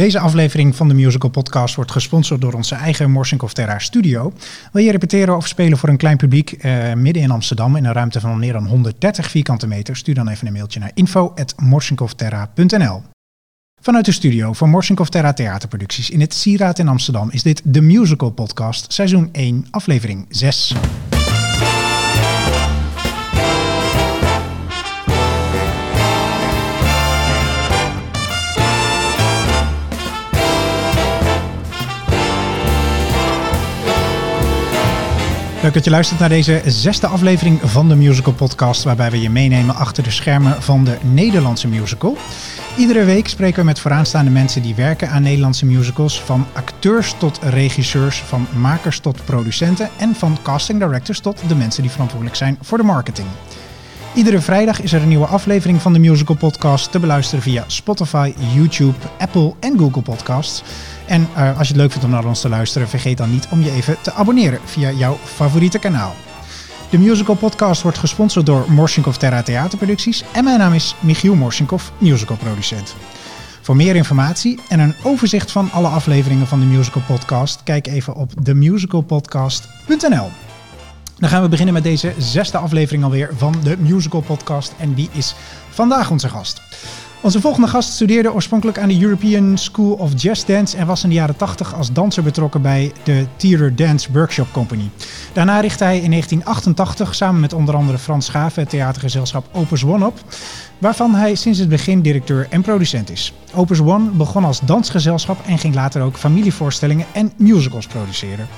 Deze aflevering van de Musical Podcast wordt gesponsord door onze eigen Morsinkov Terra studio. Wil je repeteren of spelen voor een klein publiek eh, midden in Amsterdam in een ruimte van meer dan 130 vierkante meter? Stuur dan even een mailtje naar info.morsinkovterra.nl. Vanuit de studio van Morsinkov Terra Theaterproducties in het Sieraad in Amsterdam is dit de Musical Podcast, seizoen 1, aflevering 6. Leuk dat je luistert naar deze zesde aflevering van de Musical Podcast, waarbij we je meenemen achter de schermen van de Nederlandse musical. Iedere week spreken we met vooraanstaande mensen die werken aan Nederlandse musicals, van acteurs tot regisseurs, van makers tot producenten en van casting directors tot de mensen die verantwoordelijk zijn voor de marketing. Iedere vrijdag is er een nieuwe aflevering van de Musical Podcast te beluisteren via Spotify, YouTube, Apple en Google Podcasts. En uh, als je het leuk vindt om naar ons te luisteren, vergeet dan niet om je even te abonneren via jouw favoriete kanaal. De Musical Podcast wordt gesponsord door Morsinkov Terra Theaterproducties en mijn naam is Michiel Morsinkov, musicalproducent. Voor meer informatie en een overzicht van alle afleveringen van de Musical Podcast, kijk even op themusicalpodcast.nl. Dan gaan we beginnen met deze zesde aflevering alweer van de Musical Podcast en wie is vandaag onze gast? Onze volgende gast studeerde oorspronkelijk aan de European School of Jazz Dance en was in de jaren 80 als danser betrokken bij de Theater Dance Workshop Company. Daarna richtte hij in 1988 samen met onder andere Frans Schaven het theatergezelschap Opus One op, waarvan hij sinds het begin directeur en producent is. Opus One begon als dansgezelschap en ging later ook familievoorstellingen en musicals produceren.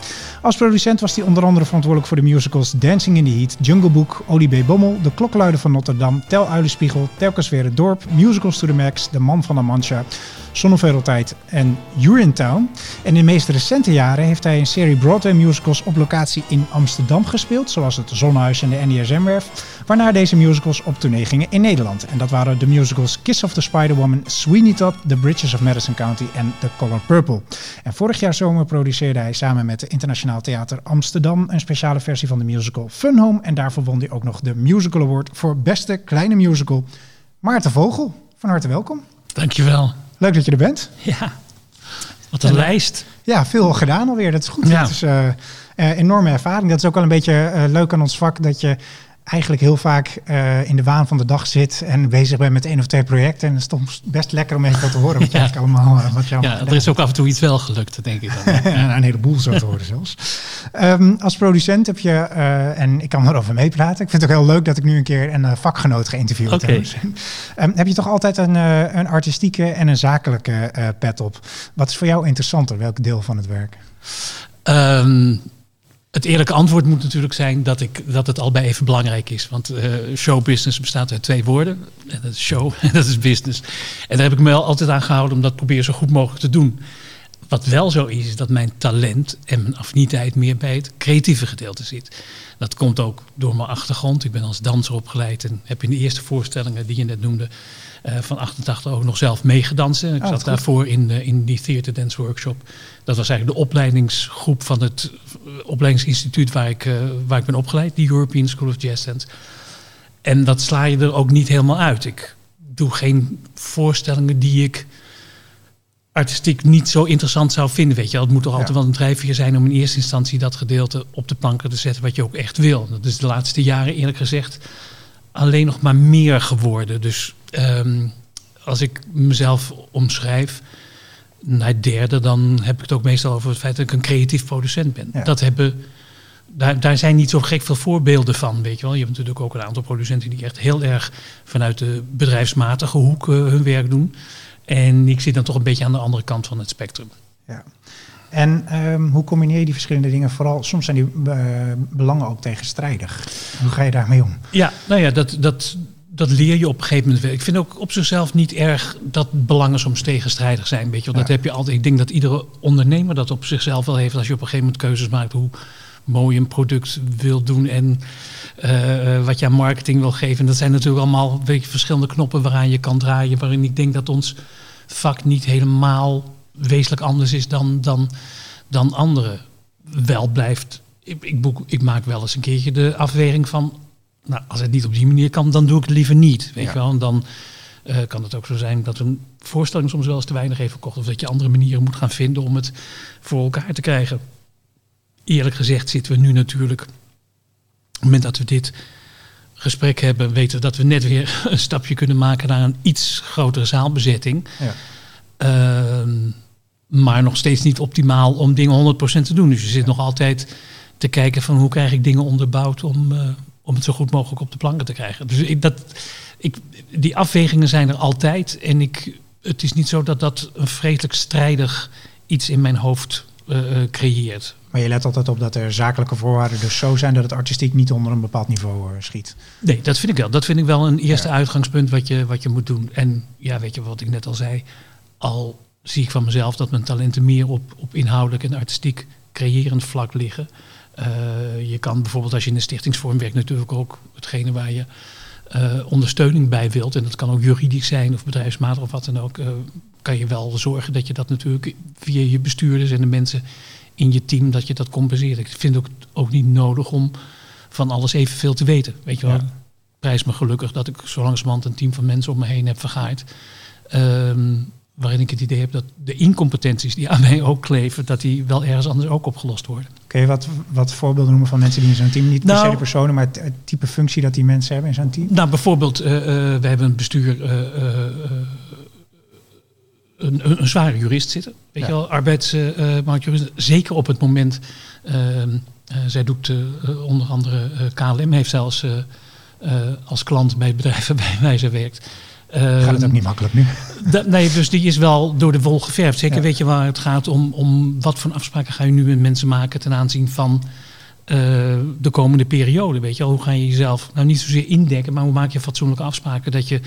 Als producent was hij onder andere verantwoordelijk voor de musicals Dancing in the Heat, Jungle Book, Olie B. Bommel, De Klokluiden van Notre-Dame, Tel Uilenspiegel, Telkens weer het dorp, Musicals to the Max, De Man van La Mancha, Zonneveeltijd en Urinetown. En in de meest recente jaren heeft hij een serie Broadway musicals op locatie in Amsterdam gespeeld, zoals het Zonnehuis en de NDSM-werf, waarna deze musicals op tournee gingen in Nederland. En dat waren de musicals Kiss of the Spider-Woman, Sweeney Todd, The Bridges of Madison County en The Color Purple. En vorig jaar zomer produceerde hij samen met de Internationaal Theater Amsterdam een speciale versie van de musical Fun Home. En daarvoor won hij ook nog de Musical Award voor beste kleine musical. Maarten Vogel, van harte welkom. Dankjewel. Leuk dat je er bent. Ja, wat een en, lijst. Ja, veel gedaan alweer. Dat is goed. Ja. Het is uh, uh, enorme ervaring. Dat is ook wel een beetje uh, leuk aan ons vak. Dat je eigenlijk heel vaak uh, in de waan van de dag zit en bezig bent met één of twee projecten. En het is toch best lekker om even te horen wat je ja. allemaal uh, wat Ja, er is ook af en toe iets wel gelukt, denk ik dan. en een heleboel zo te horen zelfs. Um, als producent heb je, uh, en ik kan erover meepraten, ik vind het ook heel leuk dat ik nu een keer een vakgenoot geïnterviewd okay. heb. Um, heb je toch altijd een, een artistieke en een zakelijke pet op? Wat is voor jou interessanter? Welk deel van het werk? Um, het eerlijke antwoord moet natuurlijk zijn dat, ik, dat het al bij even belangrijk is. Want uh, showbusiness bestaat uit twee woorden. En dat is show en dat is business. En daar heb ik me wel altijd aan gehouden om dat proberen zo goed mogelijk te doen. Wat wel zo is, is dat mijn talent en mijn affiniteit meer bij het creatieve gedeelte zit. Dat komt ook door mijn achtergrond. Ik ben als danser opgeleid en heb in de eerste voorstellingen die je net noemde... Uh, van 88 ook nog zelf meegedansen. Ik Oh, zat daarvoor in, uh, in die Theater Dance Workshop. Dat was eigenlijk de opleidingsgroep van het uh, opleidingsinstituut waar ik, waar ik ben opgeleid. Die European School of Jazz Dance. En dat sla je er ook niet helemaal uit. Ik doe geen voorstellingen die ik artistiek niet zo interessant zou vinden. Weet je, het moet toch altijd wel een drijfveer zijn om in eerste instantie dat gedeelte op de planken te zetten wat je ook echt wil. Dat is de laatste jaren eerlijk gezegd alleen nog maar meer geworden. Dus um, als ik mezelf omschrijf naar derde, dan heb ik het ook meestal over het feit dat ik een creatief producent ben. Ja. Dat hebben, daar, daar zijn niet zo gek veel voorbeelden van, weet je wel. Je hebt natuurlijk ook een aantal producenten die echt heel erg vanuit de bedrijfsmatige hoek uh, hun werk doen. En ik zit dan toch een beetje aan de andere kant van het spectrum. Ja. En um, hoe combineer je die verschillende dingen? Vooral soms zijn die uh, belangen ook tegenstrijdig. Hoe ga je daarmee om? Ja, nou ja, dat, dat, dat leer je op een gegeven moment. Ik vind ook op zichzelf niet erg dat belangen soms tegenstrijdig zijn. Weet je wel. Dat heb je altijd. Ik denk dat iedere ondernemer dat op zichzelf wel heeft. Als je op een gegeven moment keuzes maakt hoe mooi een product wil doen en uh, wat je aan marketing wil geven. Dat zijn natuurlijk allemaal weet je, verschillende knoppen waaraan je kan draaien. Waarin ik denk dat ons vak niet helemaal wezenlijk anders is dan, dan, dan anderen. Wel blijft. Ik, ik, boek, ik maak wel eens een keertje de afweging van. Nou, als het niet op die manier kan, dan doe ik het liever niet. Weet Ja. je wel? En dan eh, kan het ook zo zijn dat een voorstelling soms wel eens te weinig heeft verkocht. Of dat je andere manieren moet gaan vinden om het voor elkaar te krijgen. Eerlijk gezegd zitten we nu natuurlijk, op het moment dat we dit gesprek hebben, weten we dat we net weer een stapje kunnen maken naar een iets grotere zaalbezetting. Ja. Ehm, maar nog steeds niet optimaal om dingen 100% te doen. Dus je zit nog altijd te kijken van hoe krijg ik dingen onderbouwd om, uh, om het zo goed mogelijk op de planken te krijgen. Dus ik, dat, ik, die afwegingen zijn er altijd. En ik, het is niet zo dat dat een vreselijk strijdig iets in mijn hoofd uh, creëert. Maar je let altijd op dat er zakelijke voorwaarden dus zo zijn dat het artistiek niet onder een bepaald niveau schiet. Nee, dat vind ik wel. Dat vind ik wel een eerste uitgangspunt wat je, wat je moet doen. En ja, weet je wat ik net al zei, al zie ik van mezelf dat mijn talenten meer op, op inhoudelijk en artistiek creërend vlak liggen. Uh, je kan bijvoorbeeld als je in een stichtingsvorm werkt natuurlijk ook hetgene waar je ondersteuning bij wilt. En dat kan ook juridisch zijn of bedrijfsmatig of wat dan ook. Uh, kan je wel zorgen dat je dat natuurlijk via je bestuurders en de mensen in je team dat je dat compenseert. Ik vind het ook, ook niet nodig om van alles evenveel te weten. Weet je wel, ja. prijs me gelukkig dat ik zo langzamerhand een team van mensen om me heen heb vergaaid. Um, waarin ik het idee heb dat de incompetenties die aan mij ook kleven, dat die wel ergens anders ook opgelost worden. Kun je wat, wat voorbeelden noemen van mensen die in zo'n team, niet nou, per se de personen, maar het, type functie dat die mensen hebben in zo'n team? Nou, bijvoorbeeld, uh, uh, we hebben een bestuur, uh, een, een, zware jurist zitten, weet ja. je wel, arbeidsmarktjurist, zeker op het moment, ehm, zij doet onder andere KLM, heeft zelfs als klant bij bedrijven bij wij ze werkt. Gaat het ook niet makkelijk nu? nee, dus die is wel door de wol geverfd. Zeker weet je waar het gaat om, om wat voor afspraken ga je nu met mensen maken ten aanzien van uh, de komende periode. Weet je, hoe ga je jezelf nou niet zozeer indekken, maar hoe maak je fatsoenlijke afspraken dat je.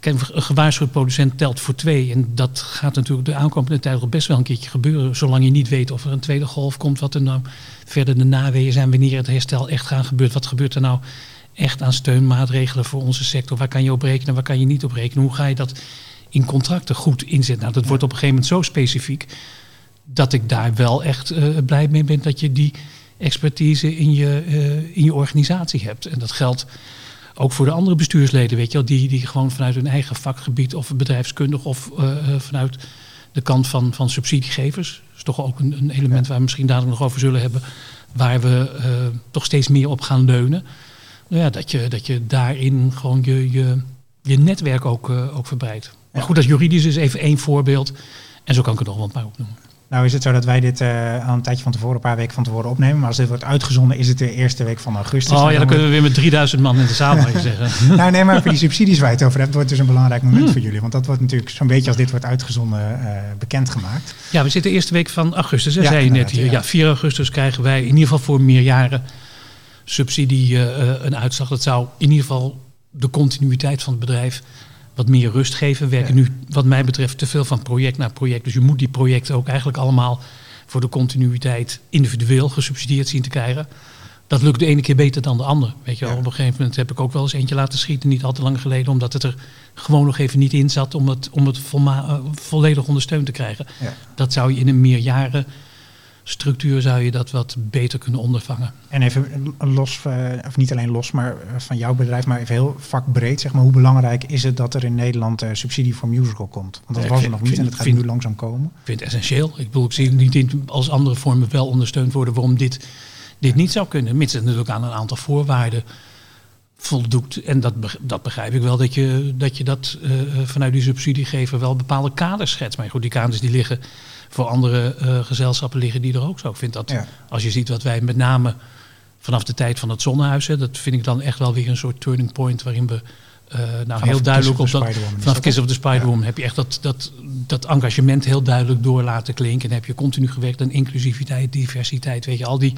Kijk, een gewaarschuwd producent telt voor twee. En dat gaat natuurlijk de aankomende tijd nog best wel een keertje gebeuren. Zolang je niet weet of er een tweede golf komt, wat er nou verder de naweeën zijn, wanneer het herstel echt gaat gebeuren. Wat gebeurt er nou echt aan steunmaatregelen voor onze sector? Waar kan je op rekenen, waar kan je niet op rekenen? Hoe ga je dat in contracten goed inzetten? Nou, dat wordt op een gegeven moment zo specifiek dat ik daar wel echt uh, blij mee ben dat je die expertise in je, uh, in je organisatie hebt. En dat geldt ook voor de andere bestuursleden, weet je wel, die, die gewoon vanuit hun eigen vakgebied of bedrijfskundig of uh, vanuit de kant van, van subsidiegevers. Dat is toch ook een, een element waar we misschien dadelijk nog over zullen hebben, waar we toch steeds meer op gaan leunen ja, dat, je, dat je daarin gewoon je, je, je netwerk ook, uh, ook verbreidt. Maar goed, dat juridisch is even één voorbeeld. En zo kan ik het nog wel een paar opnoemen. Nou is het zo dat wij dit uh, al een tijdje van tevoren, een paar weken van tevoren opnemen. Maar als dit wordt uitgezonden, is het de eerste week van augustus. Oh ja, dan kunnen we weer met 3000 man in de zaal, mag je zeggen. nou nee, maar voor die subsidies waar je het over hebt, wordt dus een belangrijk moment hmm. voor jullie. Want dat wordt natuurlijk zo'n beetje als dit wordt uitgezonden uh, bekendgemaakt. Ja, we zitten de eerste week van augustus, hè, ja, zei je net hier. Ja. ja, 4 augustus krijgen wij in ieder geval voor meerjaren subsidie uh, een uitslag. Dat zou in ieder geval de continuïteit van het bedrijf wat meer rust geven. We werken nu, wat mij betreft, te veel van project naar project. Dus je moet die projecten ook eigenlijk allemaal voor de continuïteit individueel gesubsidieerd zien te krijgen. Dat lukt de ene keer beter dan de andere. Weet je wel, op een gegeven moment heb ik ook wel eens eentje laten schieten, niet al te lang geleden, omdat het er gewoon nog even niet in zat om het, om het volledig ondersteund te krijgen. Ja. Dat zou je in een meerjaren structuur zou je dat wat beter kunnen ondervangen. En even los, uh, of niet alleen los, maar eh, van jouw bedrijf, maar even heel vakbreed, zeg maar, hoe belangrijk is het dat er in Nederland uh, subsidie voor musical komt? Want dat was er nog niet en het gaat vind, nu langzaam komen. Ik vind het essentieel. Ik bedoel, ik zie niet in, als andere vormen wel ondersteund worden waarom dit, dit niet zou kunnen, mits het natuurlijk aan een aantal voorwaarden voldoet. En dat, dat begrijp ik wel, dat je dat, je dat uh, vanuit die subsidiegever wel bepaalde kaders schetst. Maar goed, die kaders die liggen voor andere uh, gezelschappen liggen die er ook zo. Ik vind dat, als je ziet wat wij met name vanaf de tijd van het zonnehuis, hè, dat vind ik dan echt wel weer een soort turning point waarin we uh, nou vanaf heel duidelijk op dat vanaf Kiss of the Spider-Woman ja. heb je echt dat, dat, dat engagement heel duidelijk door laten klinken en heb je continu gewerkt aan inclusiviteit, diversiteit, weet je, al die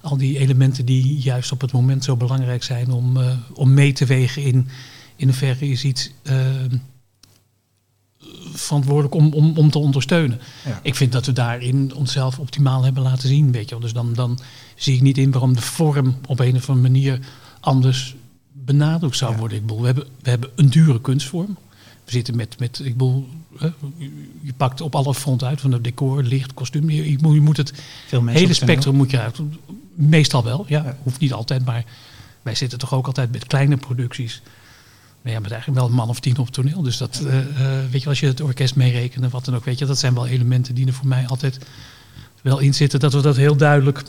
al die elementen die juist op het moment zo belangrijk zijn om, uh, om mee te wegen in in hoeverre je ziet uh, verantwoordelijk om, om, om te ondersteunen. Ja. Ik vind dat we daarin onszelf optimaal hebben laten zien. Weet je wel. Dus dan, dan zie ik niet in waarom de vorm op een of andere manier anders benadrukt zou worden. Ik bedoel, we, hebben, we hebben een dure kunstvorm. We zitten met, met ik bedoel, je pakt op alle fronten uit, van het decor, licht, kostuum. Je, je, moet het hele spectrum moet je uit. Meestal wel, ja. ja. Hoeft niet altijd, maar wij zitten toch ook altijd met kleine producties ja, met eigenlijk wel een man of tien op toneel. Dus dat, eh, eh, weet je, als je het orkest meerekent en wat dan ook, weet je, dat zijn wel elementen die er voor mij altijd wel in zitten. Dat we dat heel duidelijk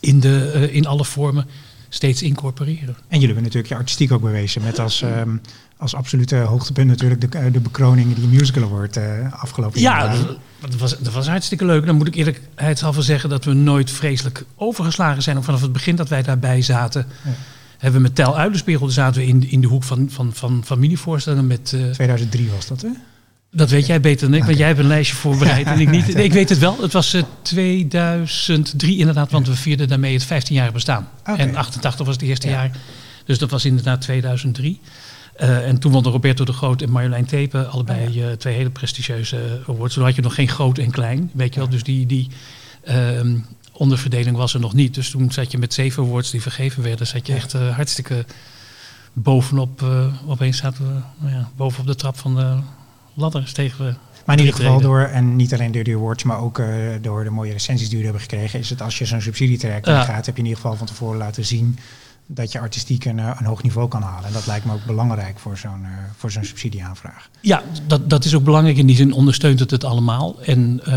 in, de, eh, in alle vormen steeds incorporeren. En jullie hebben natuurlijk je artistiek ook bewezen met als, ehm, als absolute hoogtepunt natuurlijk de, de bekroning die musical award uh, afgelopen ja, jaar. Ja, dat, was, dat was hartstikke leuk. Dan moet ik eerlijkheidshalve zeggen dat we nooit vreselijk overgeslagen zijn. Vanaf het begin dat wij daarbij zaten, ja. Hebben we met Tel Uilenspiegel zaten we in, in de hoek van, van, van familievoorstellingen met... Uh, 2003 was dat hè? Dat weet jij beter dan ik, want jij hebt een lijstje voorbereid en ik niet. Ik weet het wel. Het was uh, 2003 inderdaad, want we vierden daarmee het 15-jarig bestaan. Okay. En 88 was het eerste ja. jaar. Dus dat was inderdaad 2003. Uh, en toen won Roberto de Groot en Marjolein Tepen allebei uh, twee hele prestigieuze awards. Toen had je nog geen groot en klein, weet je wel. Dus die, die uh, onderverdeling was er nog niet. Dus toen zat je met zeven awards die vergeven werden. Zat je echt uh, hartstikke bovenop. opeens zaten we nou ja, bovenop de trap van de ladder stegen we. Maar in ieder geval door, en niet alleen door de awards, maar ook uh, door de mooie recensies die we hebben gekregen, is het als je zo'n subsidietraject gaat, heb je in ieder geval van tevoren laten zien dat je artistiek een, een hoog niveau kan halen. En dat lijkt me ook belangrijk voor zo'n uh, voor zo'n subsidieaanvraag. Ja, dat, dat is ook belangrijk. In die zin ondersteunt het het allemaal. En uh,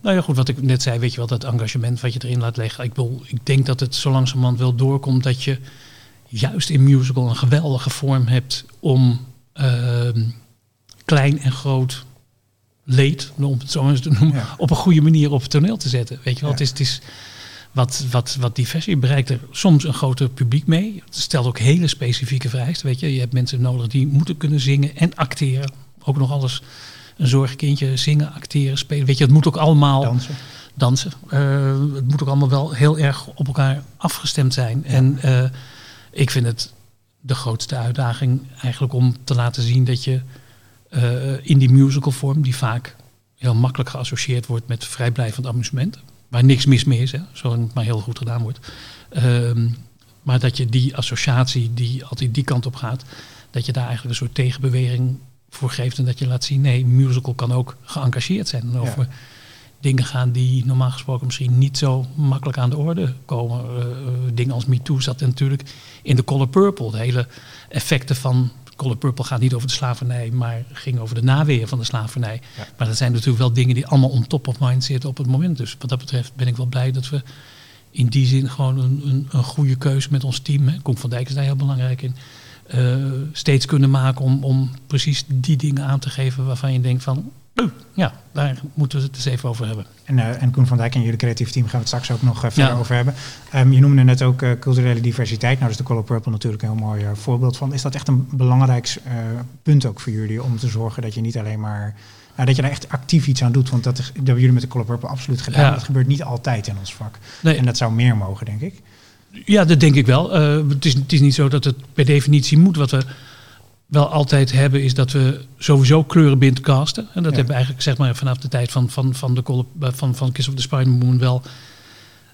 nou ja, goed, wat ik net zei, weet je wel, dat engagement wat je erin laat leggen. Ik, bedoel, ik denk dat het zo langzamerhand wel doorkomt dat je juist in musical een geweldige vorm hebt om uh, klein en groot leed, om het zo eens te noemen, ja. op een goede manier op het toneel te zetten. Weet je wel, ja. het is... Het is wat, wat, wat diversie bereikt er soms een groter publiek mee. Het stelt ook hele specifieke vereisten. Weet je, je hebt mensen nodig die moeten kunnen zingen en acteren. Ook nog alles een zorgkindje, zingen, acteren, spelen. Weet je, het moet ook allemaal dansen. dansen. Uh, het moet ook allemaal wel heel erg op elkaar afgestemd zijn. Ja. En uh, ik vind het de grootste uitdaging eigenlijk om te laten zien dat je uh, in die musicalvorm, die vaak heel makkelijk geassocieerd wordt met vrijblijvend amusement waar niks mis mee is, hè, zolang het maar heel goed gedaan wordt. Um, maar dat je die associatie die altijd die kant op gaat, dat je daar eigenlijk een soort tegenbeweging voor geeft en dat je laat zien, nee, musical kan ook geëngageerd zijn. En over ja. dingen gaan die normaal gesproken misschien niet zo makkelijk aan de orde komen. Uh, dingen als Me Too zat natuurlijk in de Color Purple. De hele effecten van Color Purple gaat niet over de slavernij, maar ging over de naweeën van de slavernij. Ja. Maar dat zijn natuurlijk wel dingen die allemaal on top of mind zitten op het moment. Dus wat dat betreft ben ik wel blij dat we in die zin gewoon een, een, een goede keuze met ons team, hè, Koen van Dijk is daar heel belangrijk in, uh, steeds kunnen maken om, om precies die dingen aan te geven waarvan je denkt van, ja, daar moeten we het eens even over hebben. En, uh, en Koen van Dijk en jullie creatief team gaan we het straks ook nog uh, verder ja. over hebben. Um, je noemde net ook uh, culturele diversiteit. Nou, is de Color Purple natuurlijk een heel mooi voorbeeld van. Is dat echt een belangrijk punt ook voor jullie om te zorgen dat je niet alleen maar... Nou, dat je daar echt actief iets aan doet. Want dat, dat hebben jullie met de Color Purple absoluut gedaan. Ja. Dat gebeurt niet altijd in ons vak. Nee. En dat zou meer mogen, denk ik. Ja, dat denk ik wel. het, is, het is niet zo dat het per definitie moet. Wat we wel altijd hebben, is dat we sowieso kleurenblind casten. En dat ja. hebben we eigenlijk zeg maar, vanaf de tijd van, van, van, de, van, van Kiss of the Spider Moon wel,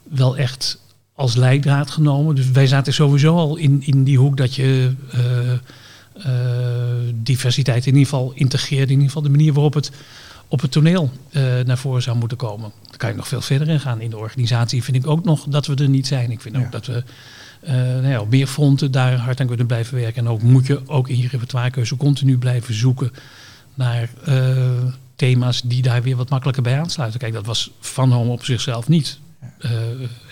wel echt als leidraad genomen. Dus wij zaten sowieso al in, in die hoek dat je uh, uh, diversiteit in ieder geval integreert. In ieder geval de manier waarop het op het toneel uh, naar voren zou moeten komen. Daar kan je nog veel verder in gaan. In de organisatie vind ik ook nog dat we er niet zijn. Ik vind ja. ook dat we uh, nou ja, op meer fronten daar hard aan kunnen blijven werken. En ook moet je ook in je repertoirekeuze continu blijven zoeken naar uh, thema's die daar weer wat makkelijker bij aansluiten. Kijk, dat was Van Home op zichzelf niet. Uh,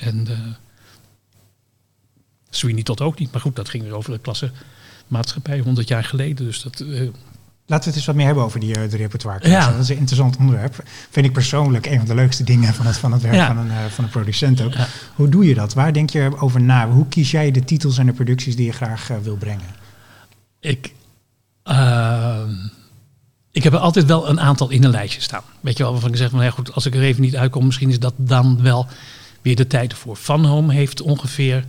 en Sweeney tot ook niet. Maar goed, dat ging weer over de klasse maatschappij 100 jaar geleden. Dus dat... Laten we het eens wat meer hebben over die uh, de repertoire. Ja. Dat is een interessant onderwerp. Vind ik persoonlijk een van de leukste dingen van het, van het werk ja. van, een, uh, van een producent ook. Ja. Hoe doe je dat? Waar denk je over na? Hoe kies jij de titels en de producties die je graag uh, wil brengen? Ik, uh, ik heb er altijd wel een aantal in een lijstje staan. Weet je wel, waarvan ik zeg van, ja, goed, als ik er even niet uitkom, misschien is dat dan wel weer de tijd ervoor. Van Home heeft ongeveer,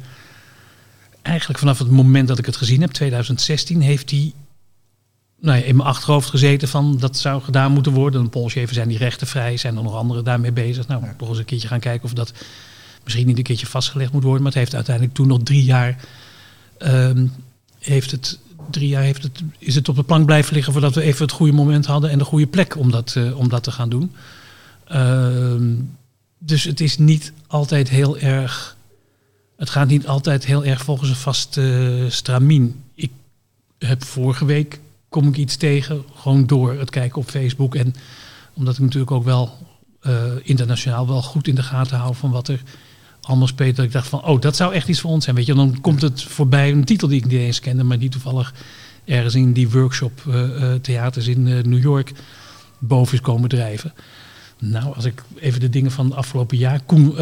eigenlijk vanaf het moment dat ik het gezien heb, 2016, heeft hij nou ja, in mijn achterhoofd gezeten van dat zou gedaan moeten worden. Een polsje even zijn die rechten vrij, zijn er nog anderen daarmee bezig. Nou, ja. toch eens een keertje gaan kijken of dat misschien niet een keertje vastgelegd moet worden. Maar het heeft uiteindelijk toen nog drie jaar, um, heeft het, drie jaar heeft het, is het op de plank blijven liggen voordat we even het goede moment hadden en de goede plek om dat, uh, om dat te gaan doen. Um, dus het is niet altijd heel erg, het gaat niet altijd heel erg volgens een vast uh, stramien. Ik heb vorige week kom ik iets tegen, gewoon door het kijken op Facebook. En omdat ik natuurlijk ook wel uh, internationaal wel goed in de gaten hou van wat er allemaal speelt. Dat ik dacht van, oh, dat zou echt iets voor ons zijn. Weet je, dan komt het voorbij een titel die ik niet eens kende, maar die toevallig ergens in die workshop uh, theaters in New York boven is komen drijven. Nou, als ik even de dingen van het afgelopen jaar. Koen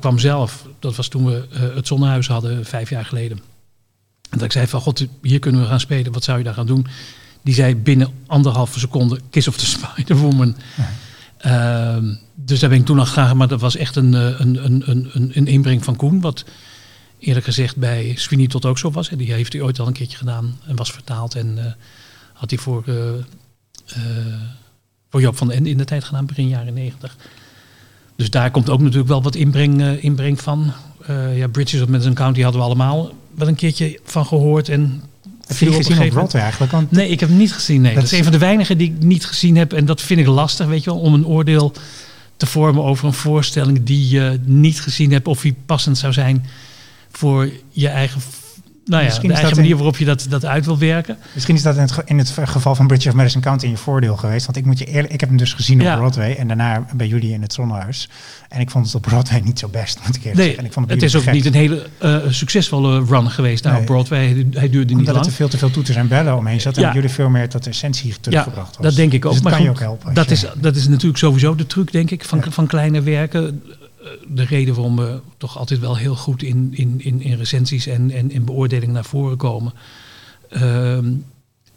kwam zelf, dat was toen we het Zonnehuis hadden, vijf jaar geleden. En dat ik zei van, god, hier kunnen we gaan spelen, wat zou je daar gaan doen? Die zei binnen anderhalve seconde Kiss of the Spider-Woman. Ehm, dus daar ben ik toen al graag, maar dat was echt een, een, een, een, een inbreng van Koen. Wat eerlijk gezegd bij Sweeney tot ook zo was. Die heeft hij ooit al een keertje gedaan en was vertaald. En uh, had hij voor, uh, uh, voor Job van den Ende in de tijd gedaan, begin jaren negentig. Dus daar komt ook natuurlijk wel wat inbreng, inbreng van. ja, Bridges of Madison County hadden we allemaal wel een keertje van gehoord. En heb je die gezien op Broadway eigenlijk? Want nee, ik heb hem niet gezien. Nee. Dat, is een van de weinigen die ik niet gezien heb. En dat vind ik lastig, weet je wel, om een oordeel te vormen over een voorstelling die je niet gezien hebt of die passend zou zijn voor je eigen nou ja, Misschien de eigen manier waarop je dat, dat uit wil werken. Misschien is dat in het, in het geval van Bridge of Madison County in je voordeel geweest. Want ik moet je eerlijk, ik heb hem dus gezien op Broadway en daarna bij jullie in het Zonnehuis. En ik vond het op Broadway niet zo best, moet ik nee. En ik vond het, het is ook niet een hele uh, succesvolle run geweest nou, op Broadway. Hij, duurde niet lang. Omdat er veel te veel toeters en bellen omheen zat en jullie veel meer tot essentie teruggebracht ja, dat denk ik ook. Dus maar kan goed, je ook helpen. Dat is, dat is natuurlijk sowieso de truc, denk ik, van, van kleine werken de reden waarom we toch altijd wel heel goed in, in, in, in recensies en, en in beoordelingen naar voren komen, ehm,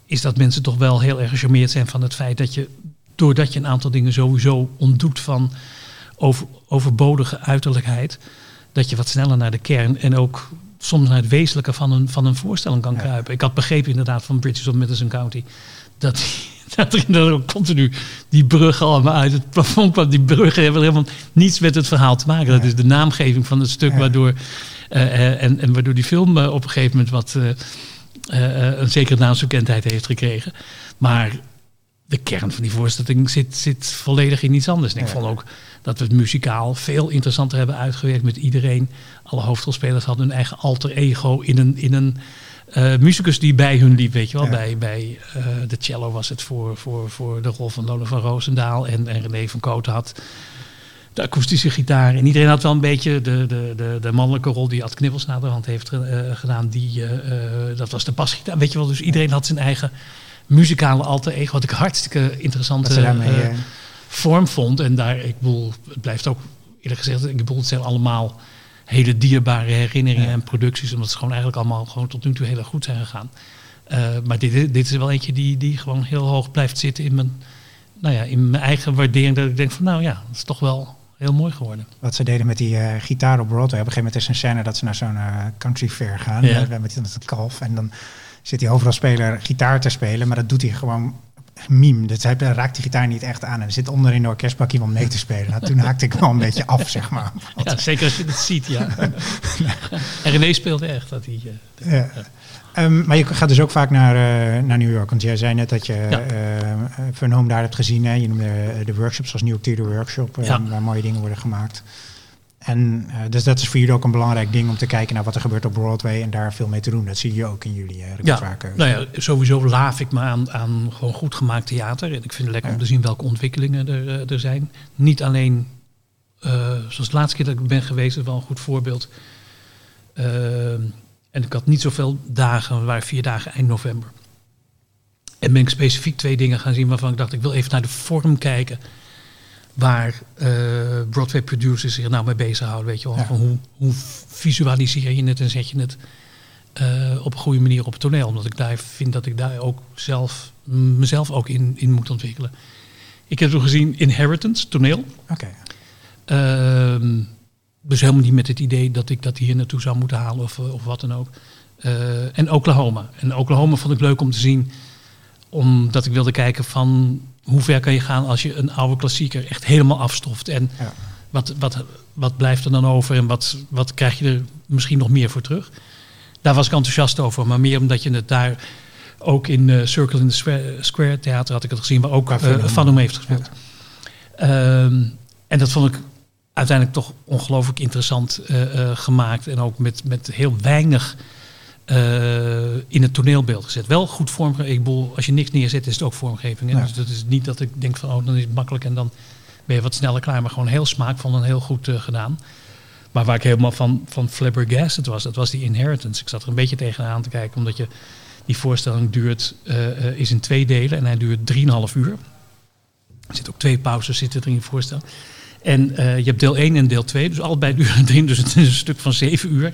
is dat mensen toch wel heel erg gecharmeerd zijn van het feit dat je, doordat je een aantal dingen sowieso ontdoet van over, overbodige uiterlijkheid, dat je wat sneller naar de kern en ook soms naar het wezenlijke van een, van een voorstelling kan kruipen. Ik had begrepen inderdaad van Bridges of Madison County dat dat er ook continu die bruggen allemaal uit het plafond kwam. Die bruggen hebben helemaal niets met het verhaal te maken. Dat is de naamgeving van het stuk waardoor, uh, en, en waardoor die film uh, op een gegeven moment wat uh, een zekere naamsbekendheid heeft gekregen. Maar de kern van die voorstelling zit, zit volledig in iets anders. En ik vond ook dat we het muzikaal veel interessanter hebben uitgewerkt met iedereen. Alle hoofdrolspelers hadden hun eigen alter ego in een, in een uh, muzikus die bij hun liep, weet je wel. Bij, bij uh, de cello was het voor, voor, voor de rol van Lola van Roosendaal. En, en René van Koot had de akoestische gitaar. En iedereen had wel een beetje de, de, de, de mannelijke rol die Ad Knibbels naderhand heeft uh, gedaan. Die, dat was de basgitaar. Weet je wel, dus iedereen had zijn eigen muzikale alter ego. Wat ik hartstikke interessante vorm vond. En daar, ik bedoel, het blijft ook eerlijk gezegd, ik bedoel, het zijn allemaal hele dierbare herinneringen en producties. Omdat ze gewoon eigenlijk allemaal gewoon tot nu toe heel erg goed zijn gegaan. Uh, maar dit, dit is wel eentje die, die gewoon heel hoog blijft zitten in mijn, nou ja, in mijn eigen waardering. Dat ik denk van nou ja, dat is toch wel heel mooi geworden. Wat ze deden met die uh, gitaar op Broadway. Op een gegeven moment is een scène dat ze naar zo'n uh, country fair gaan. Ja. met, met het kalf. En dan zit die hoofdrolspeler gitaar te spelen. Maar dat doet hij gewoon meme. Dus hij raakt die gitaar niet echt aan. En er zit onderin de orkestbak iemand mee te spelen. Nou, toen haakte ik wel een beetje af, zeg maar. Ja, zeker als je het ziet, ja. en René speelde echt. Dat hij, uh, ja. Um, maar je gaat dus ook vaak naar, uh, naar New York. Want jij zei net dat je ja. uh, Vernoom daar hebt gezien. Hè? Je noemde de workshops zoals New York Theater Workshop. Ja. Waar mooie dingen worden gemaakt. En uh, dus dat is voor jullie ook een belangrijk ding om te kijken naar wat er gebeurt op Broadway en daar veel mee te doen. Dat zie je ook in jullie uh, ja, vaker. Nou ja, sowieso laaf ik me aan, aan gewoon goed gemaakt theater. En ik vind het lekker ja. om te zien welke ontwikkelingen er, uh, er zijn. Niet alleen, zoals de laatste keer dat ik ben geweest, is wel een goed voorbeeld. en ik had niet zoveel dagen, we waren vier dagen eind november. En ben ik specifiek twee dingen gaan zien waarvan ik dacht, ik wil even naar de vorm kijken waar uh, Broadway producers zich nou mee bezighouden. Weet je wel, ja. van hoe, hoe, visualiseer je het en zet je het uh, op een goede manier op het toneel. Omdat ik daar vind dat ik daar ook zelf, mezelf ook in, in moet ontwikkelen. Ik heb toen gezien Inheritance, toneel. Oké. Okay. Uh, dus helemaal niet met het idee dat ik dat hier naartoe zou moeten halen of, of wat dan ook. En Oklahoma. En Oklahoma vond ik leuk om te zien, omdat ik wilde kijken van hoe ver kan je gaan als je een oude klassieker echt helemaal afstoft? En ja. wat, wat, wat blijft er dan over en wat, wat krijg je er misschien nog meer voor terug? Daar was ik enthousiast over, maar meer omdat je het daar ook in uh, Circle in the Square, Theater had ik het gezien, waar ook uh, Van hem heeft gespeeld. Ja. Um, en dat vond ik uiteindelijk toch ongelooflijk interessant uh, gemaakt en ook met, met heel weinig eh, in het toneelbeeld gezet. Wel goed vormgegeven. Ik bedoel, als je niks neerzet, is het ook vormgeving. Hè? Ja. Dus dat is niet dat ik denk van, oh, dan is het makkelijk en dan ben je wat sneller klaar. Maar gewoon heel smaakvol en heel goed eh, gedaan. Maar waar ik helemaal van, van flabbergasted was, dat was die Inheritance. Ik zat er een beetje tegenaan te kijken, omdat je die voorstelling duurt, eh, is in twee delen en hij duurt 3,5 uur. Er zitten ook twee pauzes zitten er in je voorstel. En je hebt deel 1 en deel 2, dus allebei duren het in, dus het is een stuk van 7 uur.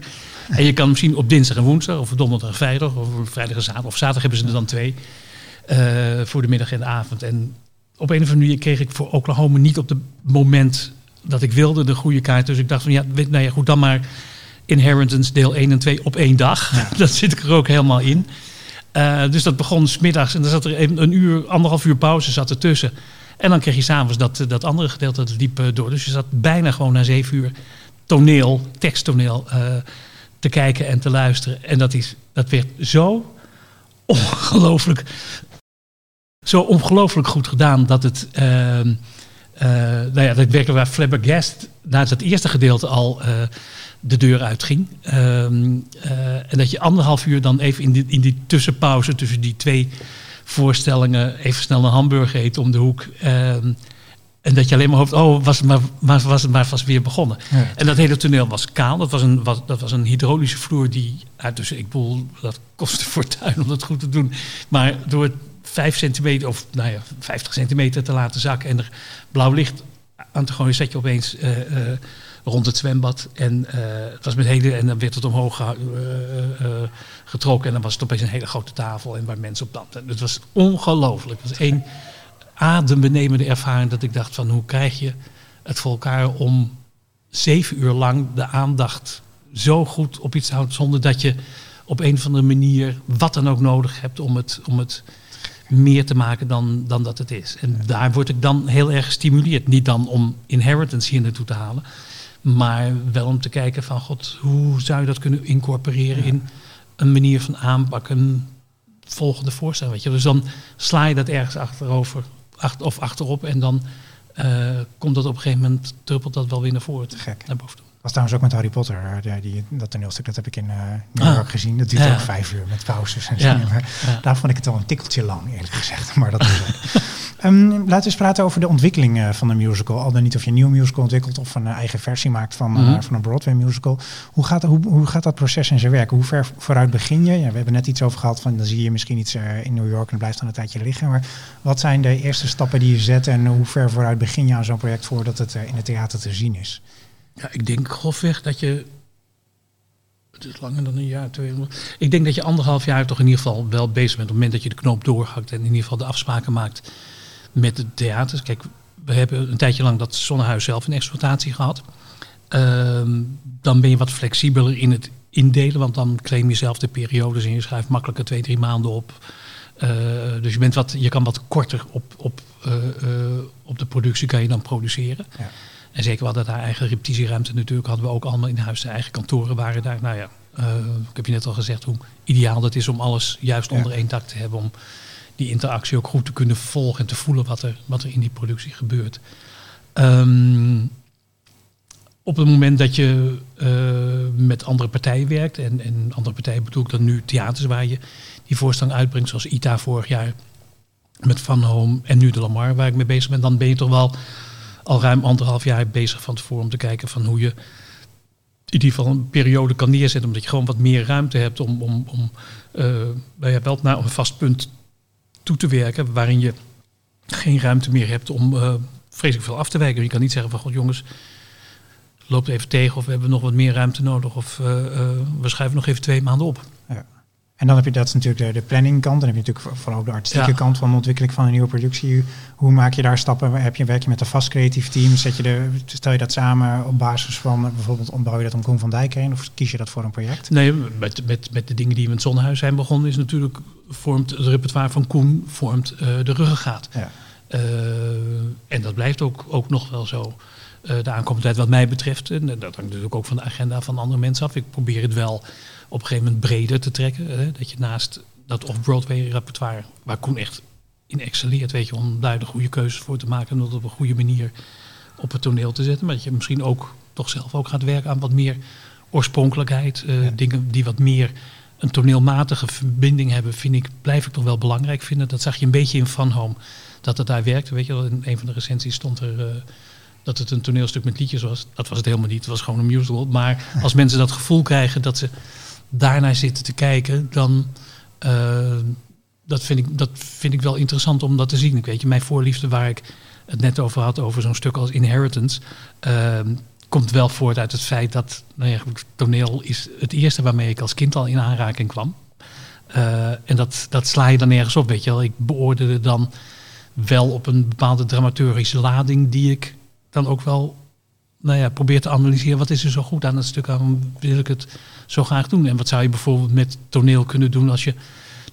En je kan misschien op dinsdag en woensdag, of donderdag en vrijdag, of vrijdag en zaterdag, of zaterdag hebben ze er dan twee, eh, voor de middag en de avond. En op een of andere manier kreeg ik voor Oklahoma niet op het moment dat ik wilde de goede kaart. Dus ik dacht van ja, weet, nou ja goed, dan maar Inheritance deel 1 en 2 op één dag. dat zit ik er ook helemaal in. Eh, dus dat begon smiddags en dan zat er even een uur, anderhalf uur pauze zat ertussen. En dan kreeg je s'avonds dat, dat andere gedeelte, dat liep eh, door. Dus je zat bijna gewoon na zeven uur toneel, teksttoneel, eh, te kijken en te luisteren. En dat, is, dat werd zo ongelooflijk, zo ongelooflijk goed gedaan dat het... ehm, eh, nou ja, dat werkelijk waar flabbergast na het eerste gedeelte al eh, de deur uitging. Ehm, eh, en dat je anderhalf uur dan even in die, in die tussenpauze tussen die twee voorstellingen even snel een hamburger eet om de hoek. En dat je alleen maar hoopt, oh, was het maar, was, was het maar vast weer begonnen. Ja. En dat hele toneel was kaal. Dat was een, was, dat was een hydraulische vloer die, dus ik bedoel, dat kostte fortuin om dat goed te doen. Maar door het 5 centimeter of nou ja, 50 centimeter te laten zakken en er blauw licht aan te gooien, zet je opeens eh, eh, rond het zwembad. En eh, het was met hele, en dan werd het omhoog getrokken en dan was het opeens een hele grote tafel en waar mensen op dansten. Het was ongelooflijk. Het was één adembenemende ervaring dat ik dacht van hoe krijg je het voor elkaar om zeven uur lang de aandacht zo goed op iets te houden zonder dat je op een of andere manier wat dan ook nodig hebt om het, om het meer te maken dan, dan dat het is. En daar word ik dan heel erg gestimuleerd. Niet dan om inheritance hier naartoe te halen, maar wel om te kijken van god, hoe zou je dat kunnen incorporeren in een manier van aanpak, een volgende voorstel. Weet je? Dus dan sla je dat ergens achterover achter, of achterop en dan eh, komt dat op een gegeven moment, druppelt dat wel weer naar voren, toe, Gek. naar boven toe. Was trouwens ook met Harry Potter, eh, die, dat toneelstuk, dat heb ik in eh, New Ah. York gezien. Dat duurt Ja. ook vijf uur met pauzes en zo. Ja. Daar vond ik het al een tikkeltje lang, eerlijk gezegd. Maar dat is. Ehm, laten we eens praten over de ontwikkeling eh, van de musical. Al dan niet of je een nieuwe musical ontwikkelt of een eigen versie maakt van, Mhm. van een Broadway musical. Hoe gaat, hoe, hoe gaat dat proces in zijn werk? Hoe ver vooruit begin je? Ja, we hebben net iets over gehad van dan zie je misschien iets in New York en blijft dan een tijdje liggen. Maar wat zijn de eerste stappen die je zet en hoe ver vooruit begin je aan zo'n project voordat het in het theater te zien is? Ja, ik denk grofweg dat je. Het is langer dan een jaar, twee. Ik denk dat je anderhalf jaar toch in ieder geval wel bezig bent. Op het moment dat je de knoop doorhakt en in ieder geval de afspraken maakt met de theaters. Kijk, we hebben een tijdje lang dat Zonnehuis zelf in exploitatie gehad. Ehm, dan ben je wat flexibeler in het indelen, want dan claim je zelf de periodes en je schrijft makkelijker twee, drie maanden op. Eh, dus je, bent wat, je kan wat korter op, op, eh, eh, op de productie kan je dan produceren. Ja. En zeker we hadden daar eigen repetitieruimte natuurlijk, hadden we ook allemaal in huis. De eigen kantoren waren daar. Nou ja, eh, ik heb je net al gezegd hoe ideaal dat is om alles juist Ja. onder één dak te hebben. Om die interactie ook goed te kunnen volgen en te voelen wat er, wat er in die productie gebeurt. Ehm, op het moment dat je eh, met andere partijen werkt, en, en andere partijen bedoel ik dan nu theaters waar je die voorstelling uitbrengt, zoals ITA vorig jaar met Van Home en nu de Lamar waar ik mee bezig ben, dan ben je toch wel al ruim anderhalf jaar bezig van tevoren om te kijken van hoe je in ieder geval een periode kan neerzetten, omdat je gewoon wat meer ruimte hebt om, om, om eh, nou wel naar een vast punt toe te werken, waarin je geen ruimte meer hebt om eh, vreselijk veel af te wijken. Je kan niet zeggen van god jongens, loopt even tegen of we hebben nog wat meer ruimte nodig of eh, we schuiven nog even twee maanden op. En dan heb je dat natuurlijk de, de planningkant. Dan heb je natuurlijk vooral ook de artistieke Ja. kant van de ontwikkeling van een nieuwe productie. Hoe maak je daar stappen? Heb je, werk je met een vast creatief team? Zet je de, stel je dat samen op basis van bijvoorbeeld ontbouw je dat om Koen van Dijk heen? Of kies je dat voor een project? Nee, met, met, met de dingen die we in het Zonnehuis zijn begonnen, is natuurlijk vormt het repertoire van Koen vormt eh, de ruggengraat. Ja. Eh, en dat blijft ook, ook nog wel zo. Eh, de aankomende tijd wat mij betreft, en dat hangt natuurlijk ook van de agenda van andere mensen af. Ik probeer het wel op een gegeven moment breder te trekken. Hè, dat je naast dat off-Broadway repertoire, waar Koen echt in excelleert, weet je, om daar de goede keuzes voor te maken en dat op een goede manier op het toneel te zetten. Maar dat je misschien ook toch zelf ook gaat werken aan wat meer oorspronkelijkheid. eh, Ja. Dingen die wat meer een toneelmatige verbinding hebben, vind ik, blijf ik toch wel belangrijk vinden. Dat zag je een beetje in Fun Home, dat het daar werkte. Weet je in een van de recensies stond er uh, dat het een toneelstuk met liedjes was. Dat was het helemaal niet, het was gewoon een musical. Maar als mensen dat gevoel krijgen dat ze daarnaar zitten te kijken, dan... Uh, dat vind, ik, dat vind ik wel interessant om dat te zien. Ik weet je, mijn voorliefde waar ik het net over had, over zo'n stuk als Inheritance, uh, komt wel voort uit het feit dat nou ja, toneel is het eerste waarmee ik als kind al in aanraking kwam. Uh, en dat, dat sla je dan nergens op, weet je wel. Ik beoordeelde dan wel op een bepaalde dramaturgische lading die ik dan ook wel nou ja, probeer te analyseren. Wat is er zo goed aan het stuk? Waarom wil ik het zo graag doen? En wat zou je bijvoorbeeld met toneel kunnen doen als je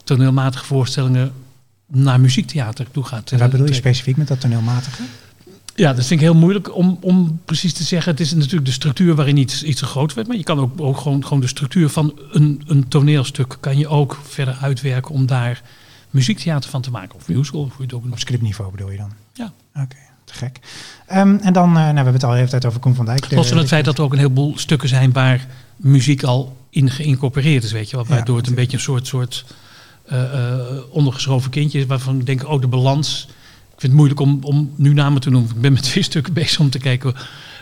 toneelmatige voorstellingen naar muziektheater toe gaat. En wat bedoel je specifiek met dat toneelmatige? Ja, dat vind ik heel moeilijk om, om precies te zeggen. Het is natuurlijk de structuur waarin iets, iets te groot werd. Maar je kan ook, ook gewoon, gewoon de structuur van een, een toneelstuk... kan je ook verder uitwerken om daar muziektheater van te maken. Of musical, of hoe je het ook Op scriptniveau bedoel je dan? Ja. Oké, te gek. Um, en dan, uh, nou, we hebben het al de hele tijd over Koen van Dijk. Los van het feit dat er ook een heleboel stukken zijn... waar muziek al in geïncorporeerd is, weet je wel. Waardoor het een beetje een soort... soort uh, ondergeschoven kindje waarvan ik denk, oh, de balans. Ik vind het moeilijk om, om nu namen te noemen. Ik ben met twee stukken bezig om te kijken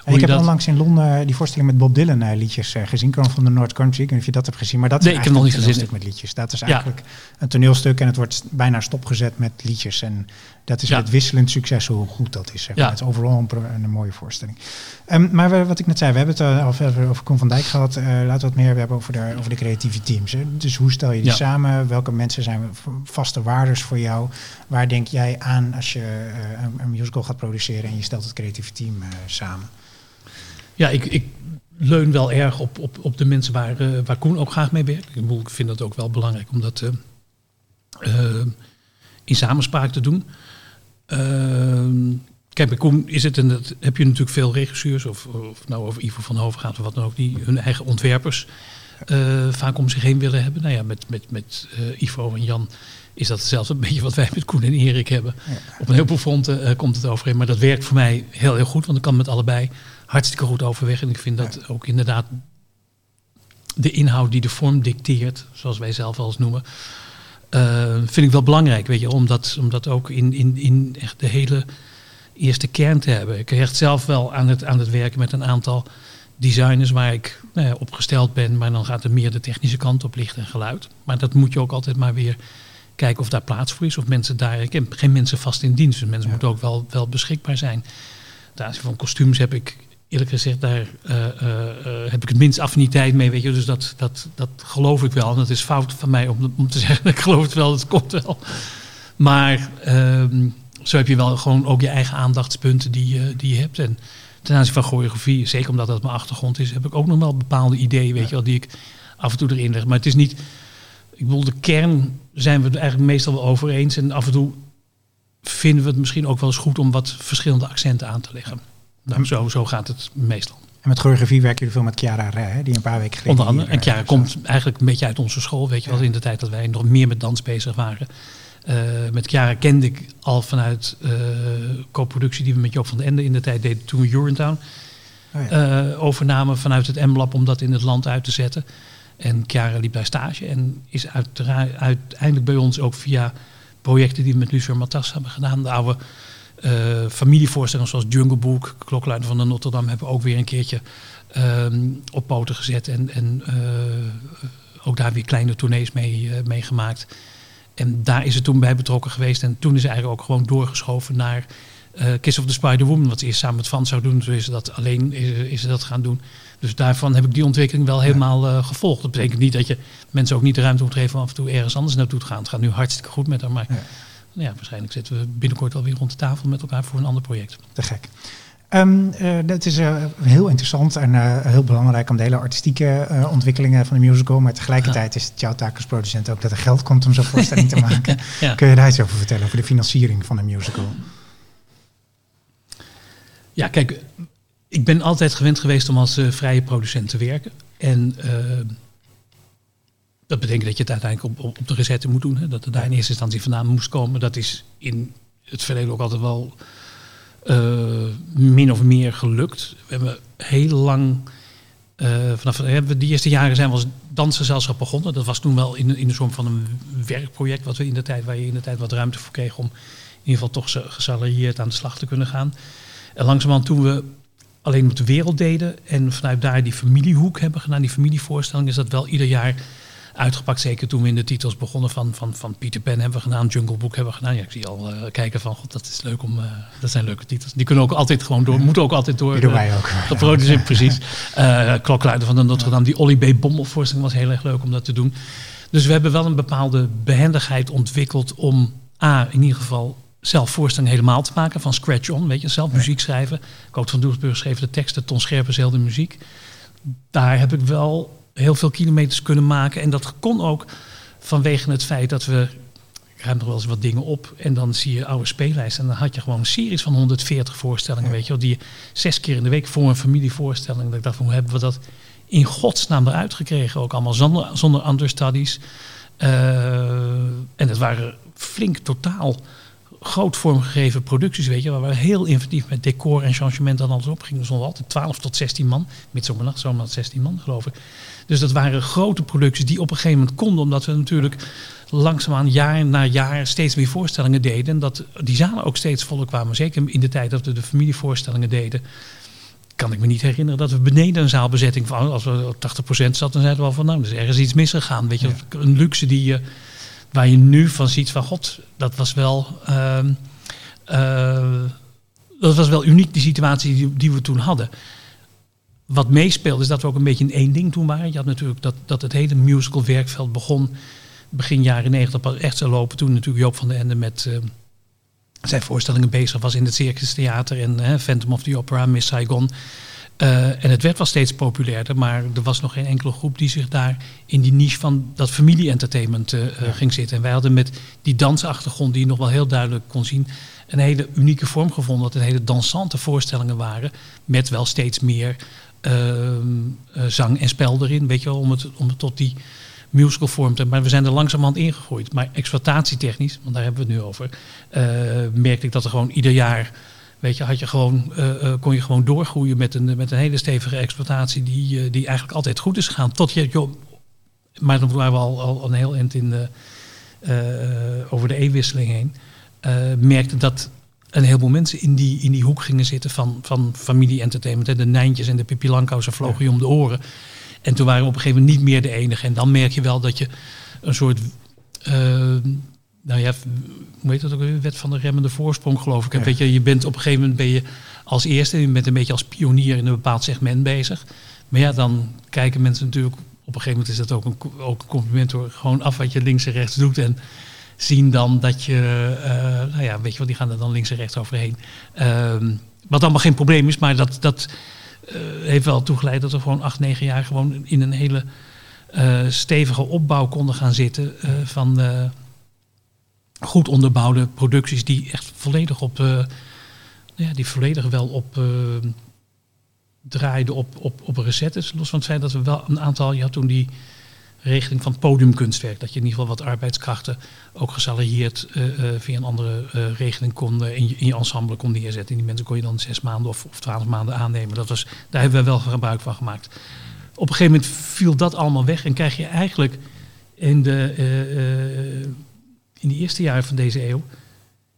hoe ik heb dat... onlangs in Londen die voorstelling met Bob Dylan uh, liedjes uh, gezien. Kwam van de North Country. Ik weet niet of je dat hebt gezien. Maar dat nee, is ik heb nog niet een gezien. met liedjes. Dat is eigenlijk een toneelstuk en het wordt bijna stopgezet met liedjes. En dat is ja. het wisselend succes hoe goed dat is. Zeg maar. ja. Het is overal een, een, mooie voorstelling. Um, maar we, wat ik net zei, we hebben het al verder over Koen van Dijk gehad. Uh, laten we het meer hebben over de, over de creatieve teams. Hè. Dus hoe stel je die ja. samen? Welke mensen zijn vaste waardes voor jou? Waar denk jij aan als je een, een, musical gaat produceren en je stelt het creatieve team samen? Ja, ik, ik leun wel erg op, op, op de mensen waar, waar Koen ook graag mee werkt. Ik, ik vind dat ook wel belangrijk om dat in samenspraak te doen. Kijk, bij Koen is het, en dat heb je natuurlijk veel regisseurs, of, of nou over Ivo van Hoven gaat of wat dan ook, die hun eigen ontwerpers vaak om zich heen willen hebben. Nou ja, met, met, met Ivo en Jan is dat zelfs een beetje wat wij met Koen en Erik hebben. Ja. Op een heleboel fronten komt het overeen, maar dat werkt voor mij heel, heel goed, want ik kan met allebei hartstikke goed overweg. En ik vind dat ja. ook inderdaad de inhoud die de vorm dicteert, zoals wij zelf wel eens noemen, uh, vind ik wel belangrijk. Weet je, om dat, om dat ook in, in, in echt de hele eerste kern te hebben. Ik hecht zelf wel aan het, aan het werken met een aantal designers waar ik nou ja, opgesteld ben, maar dan gaat er meer de technische kant op licht en geluid. Maar dat moet je ook altijd maar weer kijken of daar plaats voor is. Of mensen daar. Ik heb geen mensen vast in dienst. Dus mensen ja. moeten ook wel, wel beschikbaar zijn. Ten aanzien van kostuums heb ik eerlijk gezegd, daar uh, uh, heb ik het minst affiniteit mee. Weet je? Dus dat, dat, dat geloof ik wel. En dat is fout van mij om, om te zeggen, ik geloof het wel, het komt wel. Maar ehm, zo heb je wel gewoon ook je eigen aandachtspunten die, die je hebt. En ten aanzien van choreografie, zeker omdat dat mijn achtergrond is, heb ik ook nog wel bepaalde ideeën, weet ja. je wel, die ik af en toe erin leg. Maar het is niet, ik bedoel, de kern zijn we het eigenlijk meestal wel over eens. En af en toe vinden we het misschien ook wel eens goed om wat verschillende accenten aan te leggen. Nou, zo, zo gaat het meestal. En met choreografie werken jullie veel met Chiara Rij, die een paar weken geleden... Onder andere. en Chiara komt eigenlijk een beetje uit onze school, weet je wel, in de tijd dat wij nog meer met dans bezig waren. Uh, met Chiara kende ik al vanuit uh, co-productie die we met Joop van den Ende in de tijd deden toen we Urinetown oh ja. uh, overnamen vanuit het M-lab om dat in het land uit te zetten. En Chiara liep bij stage en is uiteindelijk bij ons ook via projecten die we met Lucifer Matas hebben gedaan, de oude familievoorstellingen zoals Jungle Book, Klokluider van de Notre Dame, hebben ook weer een keertje um, op poten gezet. En, en uh, ook daar weer kleine tournees mee, uh, mee gemaakt. En daar is het toen bij betrokken geweest. En toen is ze eigenlijk ook gewoon doorgeschoven naar uh, Kiss of the Spider Woman. Wat ze eerst samen met Van zou doen. Toen is ze dat alleen is, dat gaan doen. Dus daarvan heb ik die ontwikkeling wel helemaal uh, gevolgd. Dat betekent niet dat je mensen ook niet de ruimte moet geven om af en toe ergens anders naartoe te gaan. Het gaat nu hartstikke goed met haar. Maar ja ja, waarschijnlijk zitten we binnenkort alweer rond de tafel met elkaar voor een ander project. Te gek. Um, uh, dat is uh, heel interessant en uh, heel belangrijk om de hele artistieke ontwikkelingen van de musical. Maar tegelijkertijd ja. is het jouw taak als producent ook dat er geld komt om zo'n voorstelling te maken. ja. Kun je daar iets over vertellen, over de financiering van een musical? Ja, kijk, ik ben altijd gewend geweest om als vrije producent te werken. En dat betekent dat je het uiteindelijk op, op, de recette moet doen. Hè? Dat het daar in eerste instantie vandaan moest komen. Dat is in het verleden ook altijd wel uh, min of meer gelukt. We hebben heel lang vanaf die eerste jaren zijn we als dansgezelschap begonnen. Dat was toen wel in, in de vorm van een werkproject, wat we in de tijd, waar je in de tijd wat ruimte voor kreeg om in ieder geval toch gesalarieerd aan de slag te kunnen gaan. En langzamerhand toen we alleen op de wereld deden en vanuit daar die familiehoek hebben gedaan, die familievoorstelling, is dat wel ieder jaar uitgepakt. Zeker toen we in de titels begonnen van, van, van Peter Pan hebben we gedaan, Jungle Book hebben we gedaan. Ja, ik zie al uh, kijken van, god, dat is leuk om, uh, dat zijn leuke titels. Die kunnen ook altijd gewoon door, moeten ook altijd door. Die doen wij ook. Geproduceerd, precies. Uh, Klokluider van de Notre Dame, die Olly B. Bommel voorstelling was heel erg leuk om dat te doen. Dus we hebben wel een bepaalde behendigheid ontwikkeld om A, in ieder geval zelf voorstellingen helemaal te maken, van scratch on, weet je, zelf muziek schrijven. Coot van Doesburg schreef de teksten, Ton Scherpen de muziek. Daar heb ik wel heel veel kilometers kunnen maken. En dat kon ook vanwege het feit dat we. Ik heb nog wel eens wat dingen op en dan zie je oude speellijsten. En dan had je gewoon een series van 140 voorstellingen, weet je wel, die zes keer in de week voor een familievoorstelling. Dat ik dacht, van, hoe hebben we dat in godsnaam eruit gekregen? Ook allemaal zonder, zonder understudies. Uh, en het waren flink totaal groot vormgegeven producties, weet je, waar we heel inventief met decor en changement dan alles op gingen. Er stonden altijd 12 tot 16 man, met zomernacht zomaar 16 man geloof ik. Dus dat waren grote producties die op een gegeven moment konden, omdat we natuurlijk langzaamaan jaar na jaar steeds meer voorstellingen deden. En dat die zalen ook steeds voller kwamen. Zeker in de tijd dat we de familievoorstellingen deden. Kan ik me niet herinneren dat we beneden een zaalbezetting van als we 80% zaten, dan zeiden we al van nou, er is ergens iets misgegaan. Weet je, een luxe die je waar je nu van ziet van god, dat was wel. Uh, uh, dat was wel uniek, die situatie die, die, we toen hadden. Wat meespeelde is dat we ook een beetje in één ding toen waren. Je had natuurlijk dat, dat het hele musical werkveld begon begin jaren negentig pas echt zo lopen. Toen natuurlijk Joop van den Ende met uh, zijn voorstellingen bezig was in het Circus Theater en Phantom of the Opera, Miss Saigon. Uh, en het werd wel steeds populairder, maar er was nog geen enkele groep die zich daar in die niche van dat familie-entertainment uh, ging zitten. En wij hadden met die dansachtergrond, die je nog wel heel duidelijk kon zien, een hele unieke vorm gevonden. Dat het hele dansante voorstellingen waren, met wel steeds meer uh, zang en spel erin, weet je wel, om het, om het tot die musical vorm te Maar we zijn er langzamerhand ingegroeid. Maar exploitatietechnisch, want daar hebben we het nu over, merkte ik dat er gewoon ieder jaar Weet je, had je gewoon, uh, kon je gewoon doorgroeien met een, met een hele stevige exploitatie die, uh, die eigenlijk altijd goed is gegaan. Tot je, joh, maar dan waren we al, al een heel eind in de, over de e-wisseling heen. merkte dat een heleboel mensen in die, in die hoek gingen zitten van, van familie-entertainment. De Nijntjes en de Pippi Langkous vlogen je om de oren. En toen waren we op een gegeven moment niet meer de enige. En dan merk je wel dat je een soort nou ja, hoe heet dat ook weer? Wet van de remmende voorsprong, geloof ik. En weet je, je bent op een gegeven moment ben je als eerste, je bent een beetje als pionier in een bepaald segment bezig. Maar ja, dan kijken mensen natuurlijk, op een gegeven moment is dat ook een, ook een compliment hoor, gewoon af wat je links en rechts doet. En zien dan dat je, uh, nou ja, weet je wel, die gaan er dan links en rechts overheen. Uh, wat allemaal geen probleem is, maar dat, dat uh, heeft wel toegeleid dat we gewoon acht, negen jaar gewoon in een hele uh, stevige opbouw konden gaan zitten van goed onderbouwde producties die echt volledig op, uh, ja, die volledig wel op uh, draaiden op, op, op recettes. Los van het feit dat we wel een aantal, je had toen die regeling van podiumkunstwerk, dat je in ieder geval wat arbeidskrachten ook gesalarieerd uh, via een andere regeling kon in, je, in je ensemble kon neerzetten. En die mensen kon je dan zes maanden of, of twaalf maanden aannemen. Dat was, daar hebben we wel gebruik van gemaakt. Op een gegeven moment viel dat allemaal weg en krijg je eigenlijk in de in de eerste jaren van deze eeuw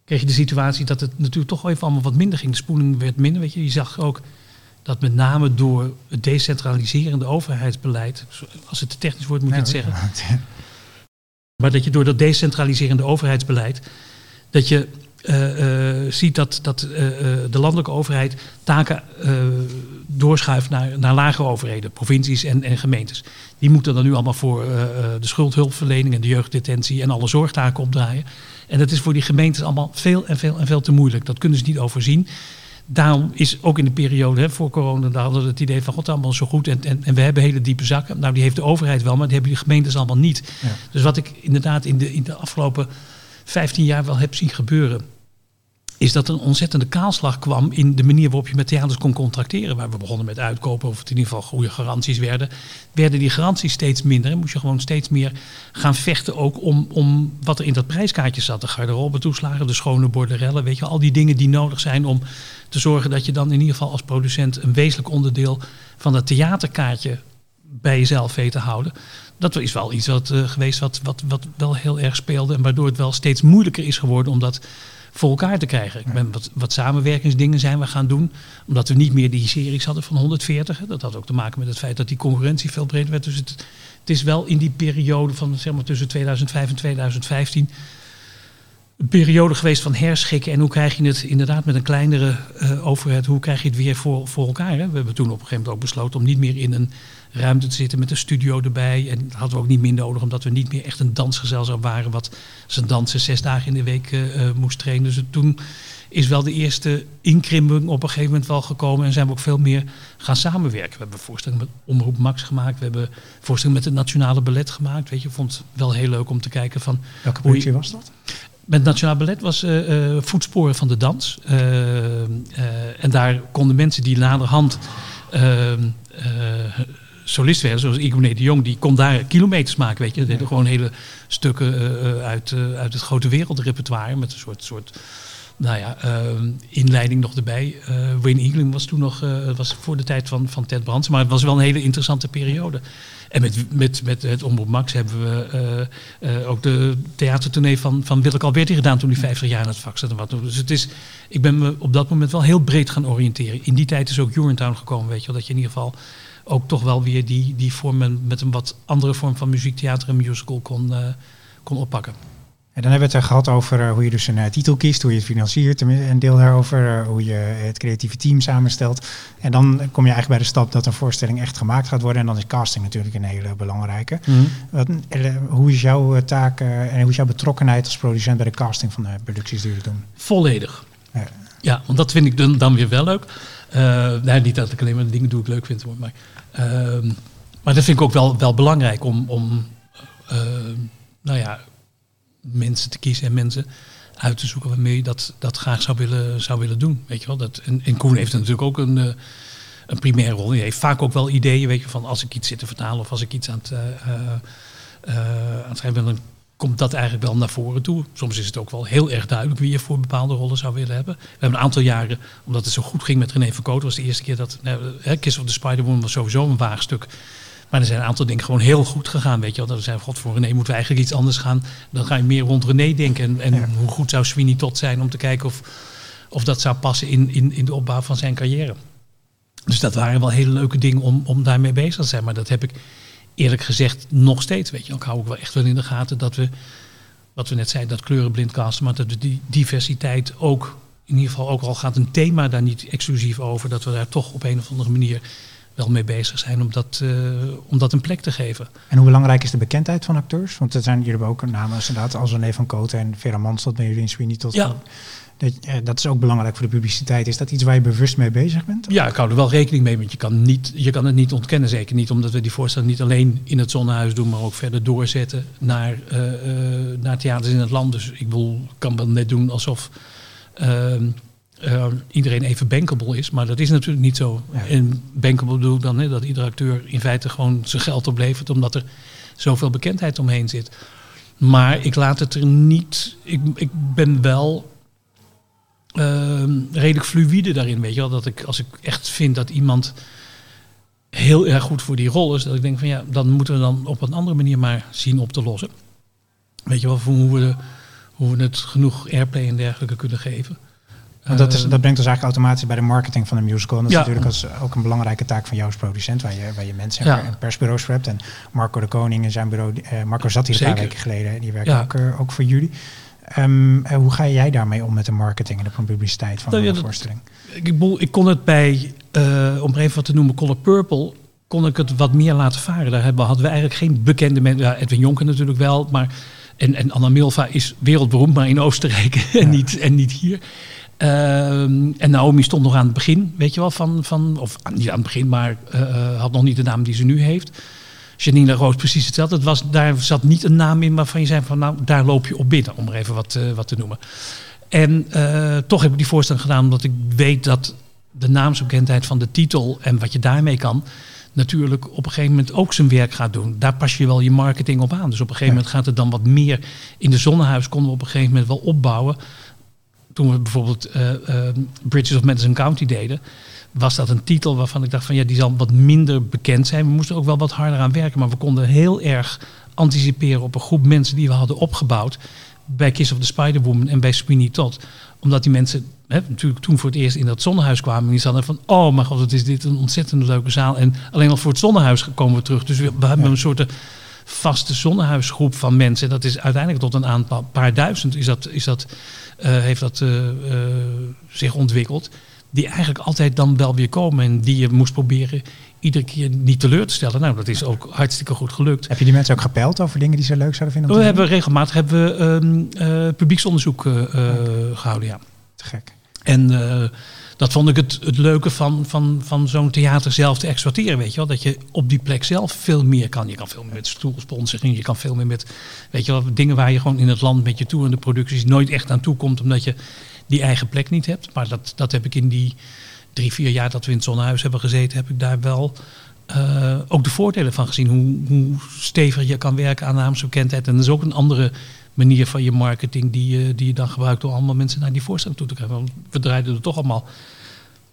kreeg je de situatie dat het natuurlijk toch even allemaal wat minder ging. De spoeling werd minder. Weet je. je zag ook dat met name door het decentraliserende overheidsbeleid, als het te technisch wordt moet ik het zeggen, maar dat je door dat decentraliserende overheidsbeleid, dat je uh, uh, ziet dat, dat uh, de landelijke overheid taken doorschuift naar, naar lagere overheden, provincies en, en gemeentes. Die moeten dan nu allemaal voor de schuldhulpverlening en de jeugddetentie en alle zorgtaken opdraaien. En dat is voor die gemeentes allemaal veel en veel en veel te moeilijk. Dat kunnen ze niet overzien. Daarom is ook in de periode hè, voor corona, daar hadden we het idee van god allemaal zo goed en, en, en, we hebben hele diepe zakken. Nou, die heeft de overheid wel, maar die hebben die gemeentes allemaal niet. Ja. Dus wat ik inderdaad in de, in de afgelopen 15 jaar wel heb zien gebeuren, is dat een ontzettende kaalslag kwam in de manier waarop je met theaters kon contracteren. Waar we begonnen met uitkopen, of het in ieder geval goede garanties werden, werden die garanties steeds minder. En moest je gewoon steeds meer gaan vechten ook om, om wat er in dat prijskaartje zat. De garderobe toeslagen, de schone borderellen, weet je, al die dingen die nodig zijn om te zorgen dat je dan in ieder geval als producent een wezenlijk onderdeel van dat theaterkaartje bij jezelf weet te houden. Dat is wel iets wat, uh, geweest wat, wat, wat wel heel erg speelde en waardoor het wel steeds moeilijker is geworden om dat voor elkaar te krijgen. Ik ben wat, wat samenwerkingsdingen zijn we gaan doen. Omdat we niet meer die series hadden van 140. Dat had ook te maken met het feit dat die concurrentie veel breder werd. Dus het, het is wel in die periode van zeg maar tussen 2005 en 2015 een periode geweest van herschikken. En hoe krijg je het inderdaad met een kleinere uh, overheid, hoe krijg je het weer voor, voor elkaar? Hè? We hebben toen op een gegeven moment ook besloten om niet meer in een ruimte te zitten met een studio erbij. En dat hadden we ook niet meer nodig, omdat we niet meer echt een dansgezelschap waren, wat zijn dansen zes dagen in de week uh, moest trainen. Dus toen is wel de eerste inkrimping op een gegeven moment wel gekomen en zijn we ook veel meer gaan samenwerken. We hebben voorstellingen met Omroep Max gemaakt, we hebben voorstellingen met het Nationale Ballet gemaakt. Weet je, vond het wel heel leuk om te kijken van... Welke productie was dat? Met Nationaal Ballet was uh, uh, Voetsporen van de Dans. Uh, en daar konden mensen die naderhand solist werden, zoals Igone de Jong, die kon daar kilometers maken, weet je. Dat deden gewoon hele stukken uit, uit het grote wereldrepertoire met een soort... soort nou ja, inleiding nog erbij. Wayne Eagling was toen nog, was voor de tijd van, van Ted Brands, maar het was wel een hele interessante periode. En met, met, met het Omroep Max hebben we uh, uh, ook de theatertournee van, van Willeke Alberti gedaan toen hij 50 jaar in het vak zat. Dus het is, ik ben me op dat moment wel heel breed gaan oriënteren. In die tijd is ook Urinetown gekomen, weet je wel. Dat je in ieder geval ook toch wel weer die, die vorm met een wat andere vorm van muziek, theater en musical kon, uh, kon oppakken. En dan hebben we het er gehad over uh, hoe je dus een uh, titel kiest, hoe je het financiert, een deel daarover, uh, hoe je het creatieve team samenstelt. En dan kom je eigenlijk bij de stap dat een voorstelling echt gemaakt gaat worden. En dan is casting natuurlijk een hele belangrijke. Mm -hmm. Wat, hoe is jouw taak en hoe is jouw betrokkenheid als producent bij de casting van de producties die je doen? Volledig. Ja. ja, want dat vind ik dan, dan weer wel leuk. nee, niet dat ik alleen maar de dingen doe ik leuk vind, maar, ehm, maar dat vind ik ook wel, wel belangrijk om, om nou ja mensen te kiezen en mensen uit te zoeken waarmee je dat, dat graag zou willen, zou willen doen. Weet je wel? Dat, en, en Koen heeft natuurlijk ook een, uh, een primaire rol. Die heeft vaak ook wel ideeën, weet je, van als ik iets zit te vertalen of als ik iets aan het, uh, aan het schrijven ben, dan komt dat eigenlijk wel naar voren toe. Soms is het ook wel heel erg duidelijk wie je voor bepaalde rollen zou willen hebben. We hebben een aantal jaren, omdat het zo goed ging met René van was de eerste keer dat uh, Kiss of the Spider-Woman was sowieso een waagstuk. Maar er zijn een aantal dingen gewoon heel goed gegaan. Weet je wel. Dat we zeiden, god voor René moeten we eigenlijk iets anders gaan. Dan ga je meer rond René denken. En, en ja. hoe goed zou Sweeney tot zijn om te kijken of, of dat zou passen in, in, in de opbouw van zijn carrière. Dus dat waren wel hele leuke dingen om, om daarmee bezig te zijn. Maar dat heb ik eerlijk gezegd nog steeds. Weet je, ik hou ook wel echt wel in de gaten dat we, wat we net zeiden, dat kleurenblind casten, maar dat we die diversiteit ook, in ieder geval ook al gaat een thema daar niet exclusief over, dat we daar toch op een of andere manier wel mee bezig zijn om dat, uh, om dat een plek te geven. En hoe belangrijk is de bekendheid van acteurs? Want er zijn jullie ook namen inderdaad als René van Koten en Vera Mans tot in Sweeney tot. Ja. Dat, uh, dat is ook belangrijk voor de publiciteit. Is dat iets waar je bewust mee bezig bent? Ja, ik hou er wel rekening mee, want je kan, niet, je kan het niet ontkennen. Zeker niet omdat we die voorstelling niet alleen in het Zonnehuis doen, maar ook verder doorzetten naar, uh, naar theaters in het land. Dus ik wil, kan wel net doen alsof ehm, uh, iedereen even bankable is. Maar dat is natuurlijk niet zo. Ja. En bankable bedoel ik dan hè, dat iedere acteur in feite gewoon zijn geld oplevert, omdat er zoveel bekendheid omheen zit. Maar ik laat het er niet. Ik, ik ben wel uh, redelijk fluïde daarin, weet je wel. Dat ik als ik echt vind dat iemand heel erg goed voor die rol is, dat ik denk van ja, dan moeten we dan op een andere manier maar zien op te lossen. Weet je wel, hoe we, hoe we het genoeg airplay en dergelijke kunnen geven. Want dat, is, dat brengt ons eigenlijk automatisch bij de marketing van de musical. En dat is natuurlijk als, ook een belangrijke taak van jou als producent, waar je, waar je mensen ja. en persbureaus voor hebt. En Marco de Koning en zijn bureau, uh, Marco zat hier een paar weken geleden, die werkt ja. ook, uh, ook voor jullie. Um, uh, hoe ga jij daarmee om met de marketing en de publiciteit van de voorstelling? Ik, ik kon het bij, om even wat te noemen, Color Purple, kon ik het wat meer laten varen. Daar hebben, hadden we eigenlijk geen bekende mensen. Ja, Edwin Jonker natuurlijk wel, maar en, en Anna Milva is wereldberoemd, maar in Oostenrijk en, niet, en niet hier. Uh, en Naomi stond nog aan het begin, weet je wel, van, van of niet aan het begin, maar uh, had nog niet de naam die ze nu heeft. Janine Roos precies hetzelfde. Het was, daar zat niet een naam in waarvan je zei van nou, daar loop je op binnen, om er even wat, uh, wat te noemen. En uh, toch heb ik die voorstelling gedaan omdat ik weet dat de naamsbekendheid van de titel en wat je daarmee kan, natuurlijk op een gegeven moment ook zijn werk gaat doen. Daar pas je wel je marketing op aan. Dus op een gegeven moment gaat het dan wat meer. In de Zonnehuis konden we op een gegeven moment wel opbouwen. Toen we bijvoorbeeld uh, uh, Bridges of Madison County deden, was dat een titel waarvan ik dacht van ja, die zal wat minder bekend zijn. We moesten ook wel wat harder aan werken, maar we konden heel erg anticiperen op een groep mensen die we hadden opgebouwd bij Kiss of the Spider-Woman en bij Sweeney Todd. Omdat die mensen hè, natuurlijk toen voor het eerst in dat zonnehuis kwamen. En die zaten van, oh mijn god, wat is dit een ontzettend leuke zaal. En alleen al voor het zonnehuis komen we terug. Dus we, we hebben een soort vaste zonnehuisgroep van mensen. Dat is uiteindelijk tot een aantal, paar duizend is dat, is dat, uh, heeft dat uh, uh, zich ontwikkeld. Die eigenlijk altijd dan wel weer komen en die je moest proberen iedere keer niet teleur te stellen. Nou, dat is ook hartstikke goed gelukt. Heb je die mensen ook gepeld over dingen die ze leuk zouden vinden? we hebben regelmatig hebben we, um, uh, publieksonderzoek gehouden, ja. Te gek. En dat vond ik het, het leuke van, van, van zo'n theater zelf te exploiteren, weet je wel. Dat je op die plek zelf veel meer kan. Je kan veel meer met stoelsponsoring, je kan veel meer met, weet je wel, dingen waar je gewoon in het land met je toerende producties nooit echt aan toe komt, omdat je die eigen plek niet hebt. Maar dat, dat heb ik in die drie, vier jaar dat we in het zonnehuis hebben gezeten, heb ik daar wel uh, ook de voordelen van gezien. Hoe, hoe stevig je kan werken aan naamsbekendheid. En dat is ook een andere manier van je marketing die, uh, die je dan gebruikt door allemaal mensen naar die voorstelling toe te krijgen. Want we draaiden er toch allemaal,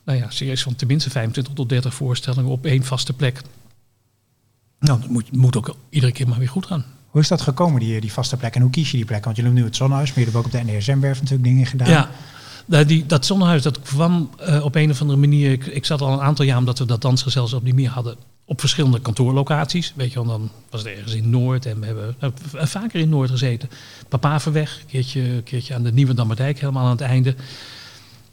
nou ja, serieus van tenminste 25 tot 30 voorstellingen op één vaste plek. Nou, dat moet, moet ook iedere keer maar weer goed gaan. Hoe is dat gekomen, die, die vaste plek? En hoe kies je die plek? Want je noemt nu het Zonnehuis, maar je hebt ook op de NDSM-werf natuurlijk dingen gedaan. Ja, nou, die, dat zonnehuis dat kwam uh, op een of andere manier. Ik, ik, zat al een aantal jaar omdat we dat dansgezelschap niet meer hadden. Op verschillende kantoorlocaties. Weet je wel, dan was het ergens in Noord. En we hebben nou, vaker in Noord gezeten. Papaverweg, een keertje, keertje aan de Nieuwe Dammerdijk, helemaal aan het einde.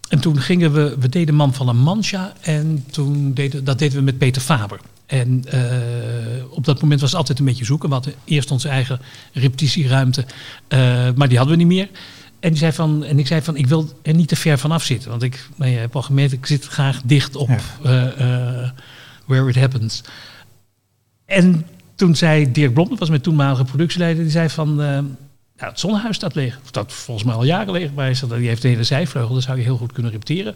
En toen gingen we, we deden Man van La Mancha. En toen deden, dat deden we met Peter Faber. En uh, op dat moment was het altijd een beetje zoeken. We hadden eerst onze eigen repetitieruimte. Uh, maar die hadden we niet meer. En, die zei van, en ik zei van, ik wil er niet te ver vanaf zitten. Want ik nou ja, heb al gemerkt, ik zit graag dicht op ja. uh, where it happens. En toen zei Dirk Blom, dat was mijn toenmalige productieleider, die zei van, uh, nou, het zonnehuis staat leeg. Dat volgens mij al jaren leeg bij is. Die heeft de hele zijvleugel, daar zou je heel goed kunnen repeteren.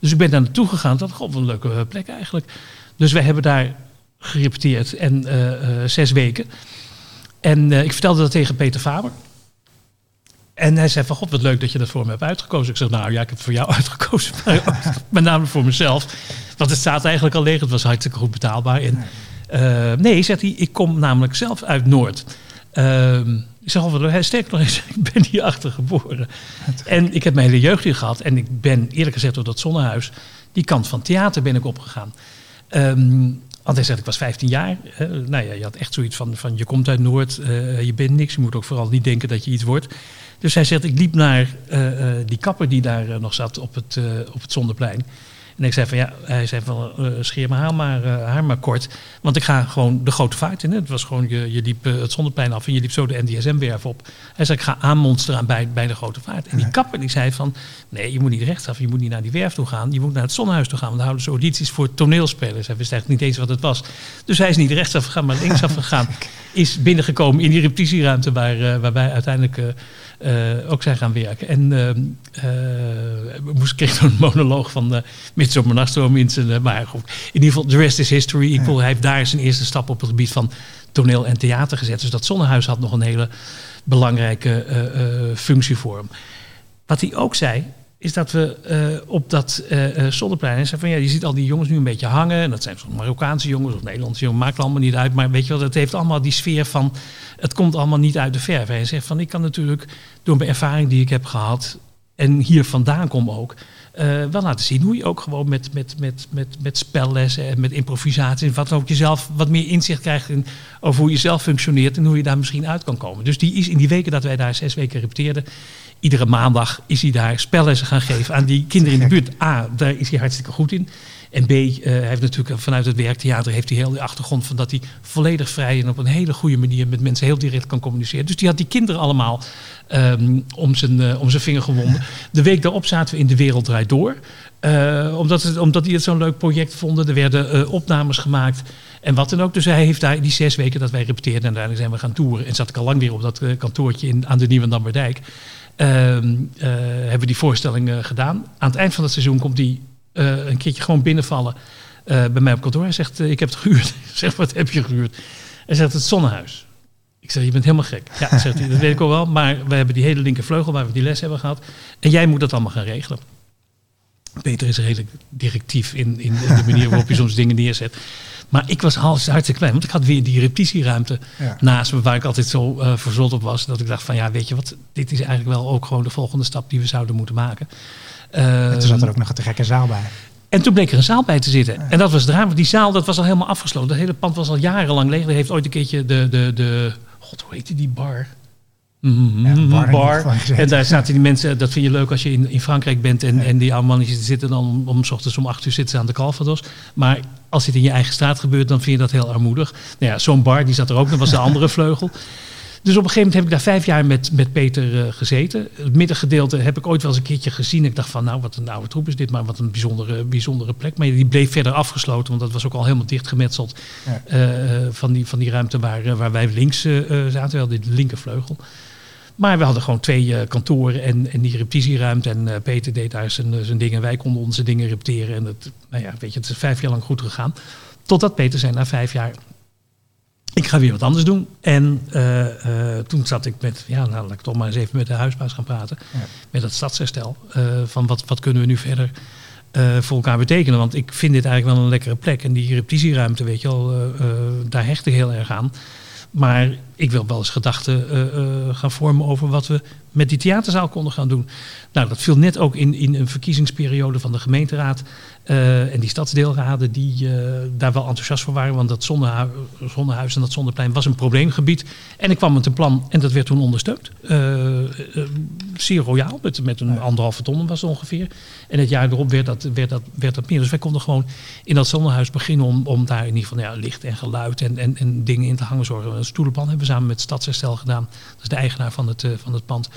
Dus ik ben daar naartoe gegaan. Dat god, een leuke plek eigenlijk. Dus wij hebben daar gerepeteerd en zes weken. En ik vertelde dat tegen Peter Faber. En hij zei van, god, wat leuk dat je dat voor me hebt uitgekozen. Ik zeg, nou ja, ik heb het voor jou uitgekozen. met name voor mezelf. Want het staat eigenlijk al leeg. Het was hartstikke goed betaalbaar. En, uh, nee, zegt hij, ik kom namelijk zelf uit Noord. Uh, ik zeg, oh, hij sterk nog eens, ik ben hierachter geboren. En ik heb mijn hele jeugd hier gehad. En ik ben eerlijk gezegd door dat zonnehuis, die kant van theater ben ik opgegaan. Um, want hij zegt, ik was 15 jaar. Nou ja, je had echt zoiets van, van je komt uit Noord, uh, je bent niks. Je moet ook vooral niet denken dat je iets wordt. Dus hij zegt, ik liep naar uh, uh, die kapper die daar nog zat op het, op het Zonneplein. En ik zei van ja, hij zei van scheer mijn haar maar, haar maar kort. Want ik ga gewoon de grote vaart in. Hè. Het was gewoon, je, je liep het Zonneplein af en je liep zo de NDSM-werf op. Hij zei, ik ga aanmonsteren bij, bij de grote vaart. En die kapper die zei van, nee, je moet niet rechtsaf, je moet niet naar die werf toe gaan. Je moet naar het Zonnehuis toe gaan, want daar houden ze audities voor toneelspelers. Hij wist eigenlijk niet eens wat het was. Dus hij is niet rechtsaf gegaan, maar linksaf gegaan. Is binnengekomen in die repetitieruimte waar, waar wij uiteindelijk... Uh, ook zijn gaan werken. En uh, moest kreeg een monoloog van uh, Monastro in zijn. maar goed, in ieder geval, the rest is history. Ja. Hij heeft daar zijn eerste stap op het gebied van toneel en theater gezet. Dus dat Zonnehuis had nog een hele belangrijke functie voor hem. Wat hij ook zei, is dat we uh, op dat uh, zonneplein zijn van ja, je ziet al die jongens nu een beetje hangen. En dat zijn soms Marokkaanse jongens of Nederlandse jongens, maakt allemaal niet uit. Maar weet je wel, het heeft allemaal die sfeer van het komt allemaal niet uit de verf. Hij zegt van ik kan natuurlijk door mijn ervaring die ik heb gehad en hier vandaan kom ook. Uh, wel laten zien hoe je ook gewoon met, met, met, met, met spellessen en met improvisatie en wat ook jezelf wat meer inzicht krijgt in, over hoe je zelf functioneert en hoe je daar misschien uit kan komen. Dus die is in die weken dat wij daar zes weken repeteerden, iedere maandag is hij daar spellessen gaan geven aan die kinderen in de buurt. A, daar is hij hartstikke goed in. En B, uh, heeft natuurlijk vanuit het werktheater heeft hij heel de achtergrond van dat hij volledig vrij en op een hele goede manier met mensen heel direct kan communiceren. Dus die had die kinderen allemaal um, om, zijn, uh, om zijn vinger gewonden. De week daarop zaten we in De Wereld Draait Door. Uh, omdat, het, omdat die het zo'n leuk project vonden. Er werden opnames gemaakt. En wat dan ook. Dus hij heeft daar die zes weken dat wij repeteerden. En uiteindelijk zijn we gaan toeren. En zat ik al lang weer op dat kantoortje in, aan de Nieuwe Dammerdijk. ehm, eh, hebben we die voorstelling eh, gedaan. Aan het eind van het seizoen komt die eh, een keertje gewoon binnenvallen eh, bij mij op kantoor. Hij zegt, eh, ik heb het gehuurd. Ik zeg, wat heb je gehuurd? Hij zegt, het zonnehuis. Ik zeg, je bent helemaal gek. Ja, zegt hij, dat weet ik al wel. Maar we hebben die hele linkervleugel waar we die les hebben gehad. En jij moet dat allemaal gaan regelen. Peter is redelijk directief in, in, in de manier waarop je soms dingen neerzet. Maar ik was hartstikke klein, want ik had weer die repetitieruimte Ja. naast me, waar ik altijd zo eh verzot op was. Dat ik dacht van, ja, weet je wat, dit is eigenlijk wel ook gewoon de volgende stap die we zouden moeten maken. En toen zat Ehm, er ook nog een te gekke zaal bij. en toen bleek er een zaal bij te zitten. En dat was drama. Die zaal dat was al helemaal afgesloten. Dat hele pand was al jarenlang leeg. Er heeft ooit een keertje de, de, de God, hoe heette die bar? Ja, een bar. En daar zaten die mensen, dat vind je leuk als je in, in Frankrijk bent. En, en die mannetjes zitten dan om, om 's ochtends om acht uur zitten ze aan de Calvados. Maar als dit in je eigen straat gebeurt, dan vind je dat heel armoedig. Nou ja, zo'n bar, die zat er ook. Dat was de andere vleugel. Dus op een gegeven moment heb ik daar vijf jaar met, met Peter eh, gezeten. Het middengedeelte heb ik ooit wel eens een keertje gezien. Ik dacht van, nou, wat een oude troep is dit, maar wat een bijzondere, bijzondere plek. Maar die bleef verder afgesloten, want dat was ook al helemaal dichtgemetseld Ja. eh, van, die, van die ruimte waar, eh, waar wij links eh, zaten. We hadden de linkervleugel. Maar we hadden gewoon twee kantoren en, en die repetitieruimte. En Peter deed daar zijn, zijn dingen. Wij konden onze dingen repeteren. En het, nou ja, weet je, het is vijf jaar lang goed gegaan. Totdat Peter zei na vijf jaar... Ik ga weer wat anders doen. En eh, eh, toen zat ik met... Ja, nou, laat ik toch maar eens even met de huisbaas gaan praten. Ja. Met het stadsherstel. eh, van wat, wat kunnen we nu verder voor elkaar betekenen? Want ik vind dit eigenlijk wel een lekkere plek. En die repetitieruimte, weet je wel... eh, daar hecht ik heel erg aan. Maar ik wil wel eens gedachten gaan vormen over wat we met die theaterzaal konden gaan doen. Nou, dat viel net ook in, in een verkiezingsperiode van de gemeenteraad. Eh, en die stadsdeelraden die eh, daar wel enthousiast voor waren. Want dat zonnehu zonnehuis en dat zonneplein was een probleemgebied. En ik kwam met een plan en dat werd toen ondersteund. Eh, zeer royaal, met, met een anderhalve ton was het ongeveer. En het jaar erop werd dat, werd, dat, werd dat meer. Dus wij konden gewoon in dat zonnehuis beginnen om, om daar in ieder geval ja, licht en geluid en, en, en dingen in te hangen zorgen. Een stoelenplan hebben we samen met Stadsherstel gedaan. Dat is de eigenaar van het, van het pand.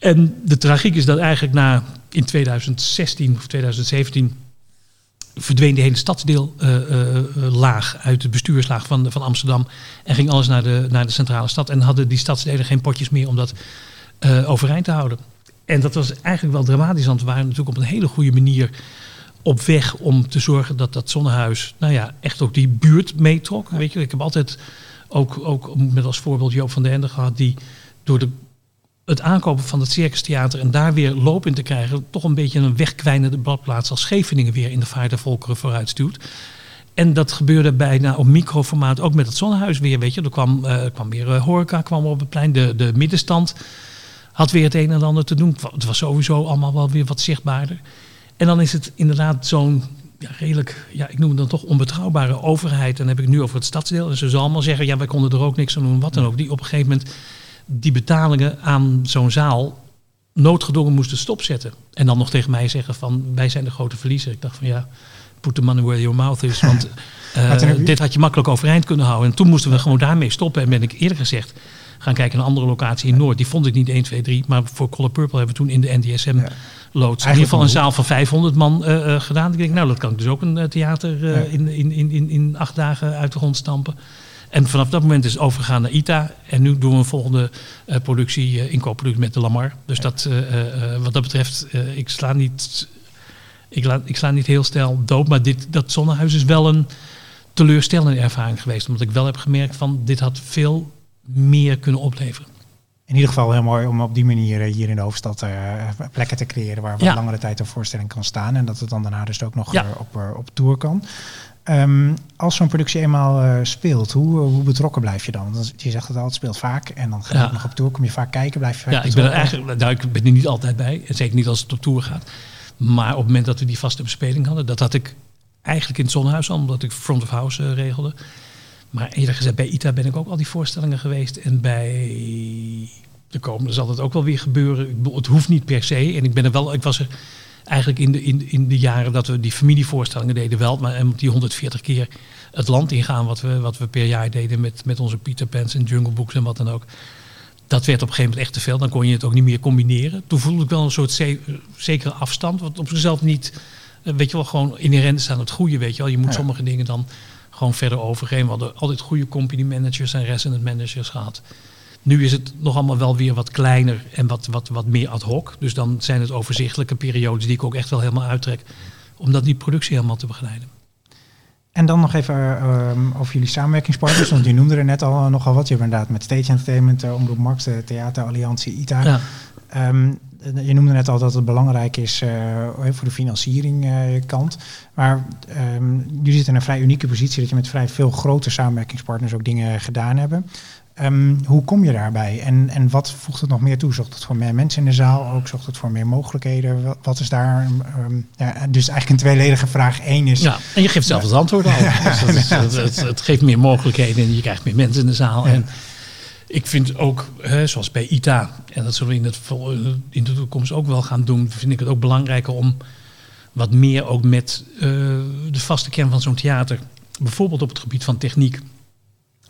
En de tragiek is dat eigenlijk na in 2016 of 2017 verdween die hele stadsdeellaag uit de bestuurslaag van, van Amsterdam. En ging alles naar de, naar de centrale stad. En hadden die stadsdelen geen potjes meer om dat eh, overeind te houden. En dat was eigenlijk wel dramatisch, want we waren natuurlijk op een hele goede manier op weg om te zorgen dat dat zonnehuis, nou ja, echt ook die buurt meetrok. Weet je, ik heb altijd ook, ook met als voorbeeld Joop van der Ende gehad, die door de, het aankopen van het Circus Theater en daar weer loop in te krijgen, toch een beetje een wegkwijnende badplaats als Scheveningen weer in de vaart der volkeren vooruit stuurt. En dat gebeurde bijna op microformaat, ook met het zonnehuis weer, weet je. Er kwam, eh, kwam weer eh, horeca, kwam op het plein, de, de middenstand had weer het een en ander te doen. Het was sowieso allemaal wel weer wat zichtbaarder. En dan is het inderdaad zo'n ja, redelijk, ja, ik noem het dan toch onbetrouwbare overheid. Dan heb ik nu over het stadsdeel. En ze zal allemaal zeggen, ja, wij konden er ook niks aan doen, wat dan ook. Die op een gegeven moment die betalingen aan zo'n zaal noodgedwongen moesten stopzetten. En dan nog tegen mij zeggen van, wij zijn de grote verliezer. Ik dacht van, ja, put the money where your mouth is. Want eh, dit had je makkelijk overeind kunnen houden. En toen moesten we gewoon daarmee stoppen. En ben ik eerder gezegd gaan kijken naar een andere locatie in Noord. Die vond ik niet 1, 2, 3. Maar voor Color Purple hebben we toen in de NDSM Ja. loods. In ieder geval een zaal van 500 man eh, eh, gedaan. Ik denk, nou, dat kan ik dus ook een theater Ja. in, in, in, in, in acht dagen uit de grond stampen. En vanaf dat moment is het overgegaan naar ITA. En nu doen we een volgende eh, productie, eh, inkoopproductie met de Lamar. Dus dat, eh, wat dat betreft, ik sla niet... Ik, laat, ik sla niet heel snel dood, maar dit, dat zonnehuis is wel een teleurstellende ervaring geweest. Omdat ik wel heb gemerkt van dit had veel meer kunnen opleveren. In ieder geval heel mooi om op die manier eh, hier in de hoofdstad eh, plekken te creëren waar wat Ja. langere tijd een voorstelling kan staan. En dat het dan daarna dus ook nog Ja. eh, op, op tour kan. Ehm, als zo'n productie eenmaal speelt, hoe, hoe betrokken blijf je dan? Want je zegt het al, het speelt vaak. En dan ga je Ja. nog op tour, kom je vaak kijken, blijf je vaak Ja, ik ben er eigenlijk, nou, ik ben er niet altijd bij. Zeker niet als het op tour gaat. Maar op het moment dat we die vaste bespeling hadden, dat had ik eigenlijk in het zonnehuis al, omdat ik front of house regelde. Maar eerder gezegd, bij ITA ben ik ook al die voorstellingen geweest. En bij de komende zal dat ook wel weer gebeuren. Ik bedoel, het hoeft niet per se. En ik ben er wel, ik was er eigenlijk in de, in, in de jaren dat we die familievoorstellingen deden wel. Maar en die 140 keer het land ingaan wat we, wat we per jaar deden met, met onze Peter Pans en Jungle Books en wat dan ook. Dat werd op een gegeven moment echt te veel. Dan kon je het ook niet meer combineren. Toen voelde ik wel een soort ze- zekere afstand. Wat op zichzelf niet, eh, weet je wel, gewoon inherent is aan het goede. Weet je wel. Je moet Ja. sommige dingen dan gewoon verder overheen. We hadden altijd goede company managers en resident managers gehad. Nu is het nog allemaal wel weer wat kleiner en wat, wat, wat meer ad hoc. Dus dan zijn het overzichtelijke periodes die ik ook echt wel helemaal uittrek. Om dat die productie helemaal te begeleiden. En dan nog even um, over jullie samenwerkingspartners. Want je noemde er net al nogal wat. Je hebt inderdaad met Stage Entertainment, uh, Omroep Max, de Theateralliantie, ITA. Ja. Um, je noemde net al dat het belangrijk is uh, voor de financiering uh, kant. Maar um, jullie zitten in een vrij unieke positie dat je met vrij veel grote samenwerkingspartners ook dingen gedaan hebben. Um, hoe kom je daarbij en, en wat voegt het nog meer toe? Zorgt het voor meer mensen in de zaal ook? Zorgt het voor meer mogelijkheden? Wat, wat is daar? Um, ja, dus eigenlijk een tweeledige vraag. Eén is. Ja, en je geeft zelf het antwoord al. Ja, dus het, het, het, geeft meer mogelijkheden en je krijgt meer mensen in de zaal. Ja. En ik vind ook, hè, zoals bij ITA, en dat zullen we in, het, in de toekomst ook wel gaan doen, vind ik het ook belangrijker om wat meer ook met uh, de vaste kern van zo'n theater, bijvoorbeeld op het gebied van techniek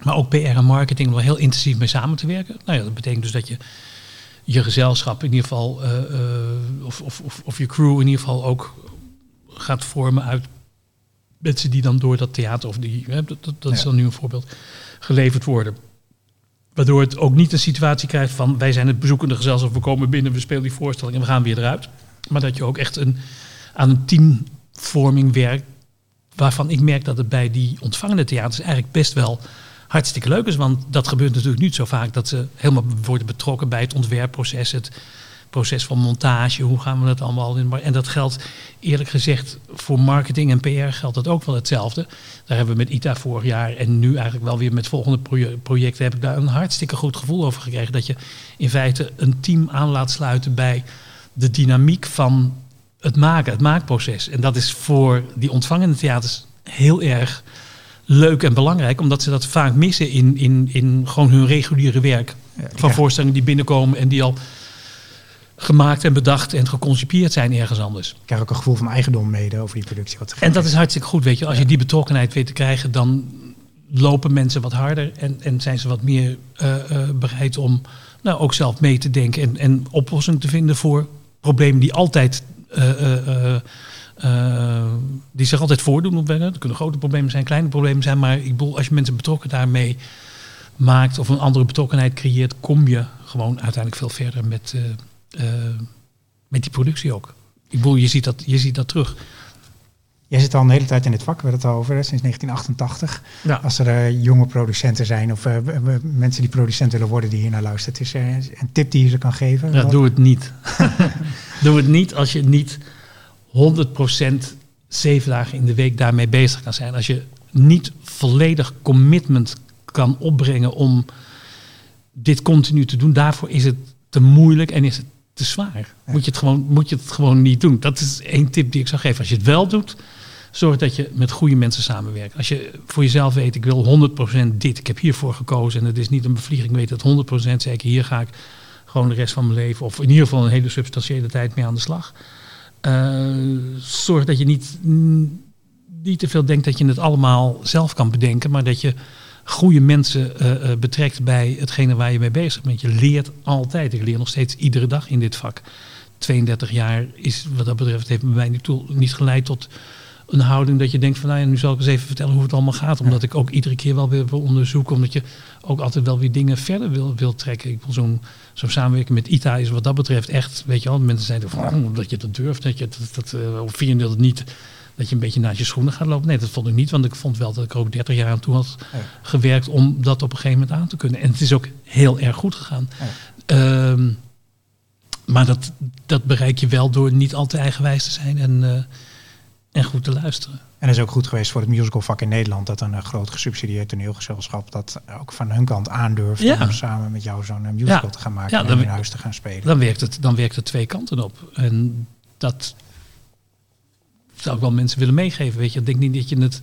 maar ook PR en marketing er heel intensief mee samen te werken. Nou ja, dat betekent dus dat je je gezelschap in ieder geval, uh, uh, of, of, of je crew in ieder geval ook gaat vormen uit mensen die dan door dat theater, of die, hè, dat, dat, dat ja. is dan nu een voorbeeld, geleverd worden. Waardoor het ook niet een situatie krijgt van wij zijn het bezoekende gezelschap, we komen binnen, we spelen die voorstelling en we gaan weer eruit. Maar dat je ook echt een, aan een teamvorming werkt, waarvan ik merk dat het bij die ontvangende theaters eigenlijk best wel hartstikke leuk is. Want dat gebeurt natuurlijk niet zo vaak dat ze helemaal worden betrokken bij het ontwerpproces, het proces van montage, hoe gaan we dat allemaal in. En dat geldt eerlijk gezegd voor marketing en PR geldt dat ook wel hetzelfde. Daar hebben we met ITA vorig jaar en nu eigenlijk wel weer met volgende projecten heb ik daar een hartstikke goed gevoel over gekregen. Dat je in feite een team aan laat sluiten bij de dynamiek van het maken, het maakproces. En dat is voor die ontvangende theaters heel erg leuk en belangrijk, omdat ze dat vaak missen in, in, in gewoon hun reguliere werk. Ja, van voorstellingen die binnenkomen en die al gemaakt en bedacht en geconcipieerd zijn ergens anders. Ik krijg ook een gevoel van eigendom mede over die productie. Wat en dat is hartstikke goed, weet je. Als je die betrokkenheid weet te krijgen, dan lopen mensen wat harder en, en zijn ze wat meer uh, uh, bereid om nou, ook zelf mee te denken en, en oplossingen te vinden voor problemen die altijd uh, die zich altijd voordoen. Er kunnen grote problemen zijn, kleine problemen zijn. Maar ik bedoel, als je mensen betrokken daarmee maakt of een andere betrokkenheid creëert, kom je gewoon uiteindelijk veel verder met, met die productie ook. Ik bedoel, je ziet dat, je ziet dat terug. Jij zit al een hele tijd in dit vak, we hebben het al over, sinds 1988. Ja. Als er jonge producenten zijn of mensen die producent willen worden die hier naar luisteren, is er een tip die je ze kan geven? Ja, doe het niet. doe het niet als je niet 100% zeven dagen in de week daarmee bezig kan zijn. Als je niet volledig commitment kan opbrengen om dit continu te doen, daarvoor is het te moeilijk en is het te zwaar. Moet, je het gewoon, moet je het gewoon niet doen. Dat is één tip die ik zou geven. Als je het wel doet, zorg dat je met goede mensen samenwerkt. Als je voor jezelf weet, ik wil 100% dit, ik heb hiervoor gekozen en het is niet een bevlieging, weet dat 100% zeker, hier ga ik gewoon de rest van mijn leven, of in ieder geval een hele substantiële tijd mee aan de slag. Uh, zorg dat je niet, niet te veel denkt dat je het allemaal zelf kan bedenken, maar dat je goede mensen uh, uh, betrekt bij hetgene waar je mee bezig bent. Je leert altijd. Ik leer nog steeds iedere dag in dit vak. 32 jaar is wat dat betreft, heeft bij mij niet, toe, niet geleid tot een houding dat je denkt van nou ja, nu zal ik eens even vertellen hoe het allemaal gaat. Omdat ik ook iedere keer wel weer wil onderzoeken. Omdat je ook altijd wel weer dingen verder wil, wil trekken. Ik wil zo'n zo'n samenwerking met ITA is wat dat betreft echt, weet je wel, mensen er van dat je dat durft, dat je dat, dat uh, of je dat niet dat je een beetje naast je schoenen gaat lopen. Nee, dat vond ik niet, want ik vond wel dat ik er ook 30 jaar aan toe had ja. gewerkt om dat op een gegeven moment aan te kunnen. En het is ook heel erg goed gegaan. Ja. Um, maar dat, dat bereik je wel door niet al te eigenwijs te zijn en, uh, en goed te luisteren. En dat is ook goed geweest voor het musicalvak in Nederland. Dat een uh, groot gesubsidieerd toneelgezelschap dat ook van hun kant aandurft ja. om samen met jou zo'n uh, musical ja. te gaan maken ja, en in huis te gaan spelen. Dan werkt, het, dan werkt het twee kanten op. En dat zou ik wel mensen willen meegeven. Weet je, ik denk niet dat je, het,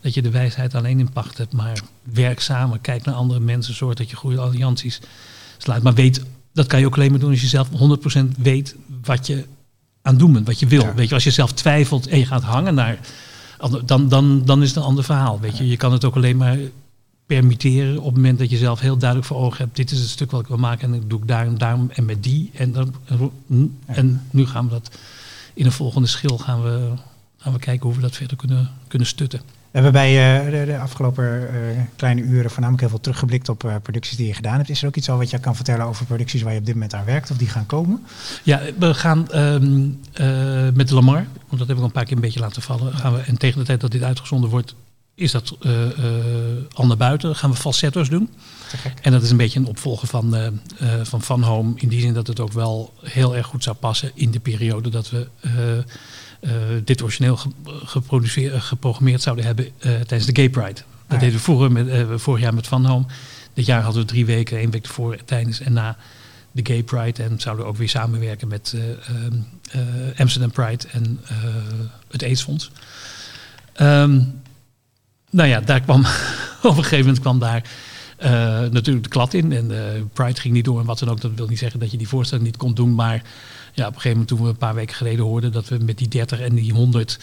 dat je de wijsheid alleen in pacht hebt, maar werk samen, kijk naar andere mensen, zorg dat je goede allianties sluit. Maar weet, dat kan je ook alleen maar doen als je zelf 100% weet wat je aan doen bent, wat je wil. Weet je, als je zelf twijfelt en je gaat hangen naar dan, dan, dan is het een ander verhaal. Weet je. je kan het ook alleen maar permitteren op het moment dat je zelf heel duidelijk voor ogen hebt. Dit is het stuk wat ik wil maken en dat doe ik daarom, daarom en met die. En, dan, en nu gaan we dat in een volgende schil gaan we gaan we kijken hoe we dat verder kunnen, kunnen stutten. We hebben bij uh, de, de, afgelopen uh, kleine uren voornamelijk heel veel teruggeblikt op uh, producties die je gedaan hebt. Is er ook iets al wat je kan vertellen over producties waar je op dit moment aan werkt of die gaan komen? Ja, we gaan um, met Lamar, want dat heb ik al een paar keer een beetje laten vallen. Gaan we, en tegen de tijd dat dit uitgezonden wordt, is dat al naar buiten. Gaan we falsetto's doen. En dat is een beetje een opvolger van, van Van Home. In die zin dat het ook wel heel erg goed zou passen in de periode dat we dit origineel geproduceerd, geprogrammeerd zouden hebben uh, tijdens de Gay Pride. Dat ah, deden we vroeger met, vorig jaar met Van Home. Dit jaar hadden we drie weken, één week voor, tijdens en na de Gay Pride. En zouden we ook weer samenwerken met Amsterdam Pride en het AIDS-fonds. Um, nou ja, daar kwam op een gegeven moment kwam daar natuurlijk de klad in. En Pride ging niet door en wat dan ook. Dat wil niet zeggen dat je die voorstelling niet kon doen, maar ja, op een gegeven moment toen we een paar weken geleden hoorden dat we met die 30 en die 100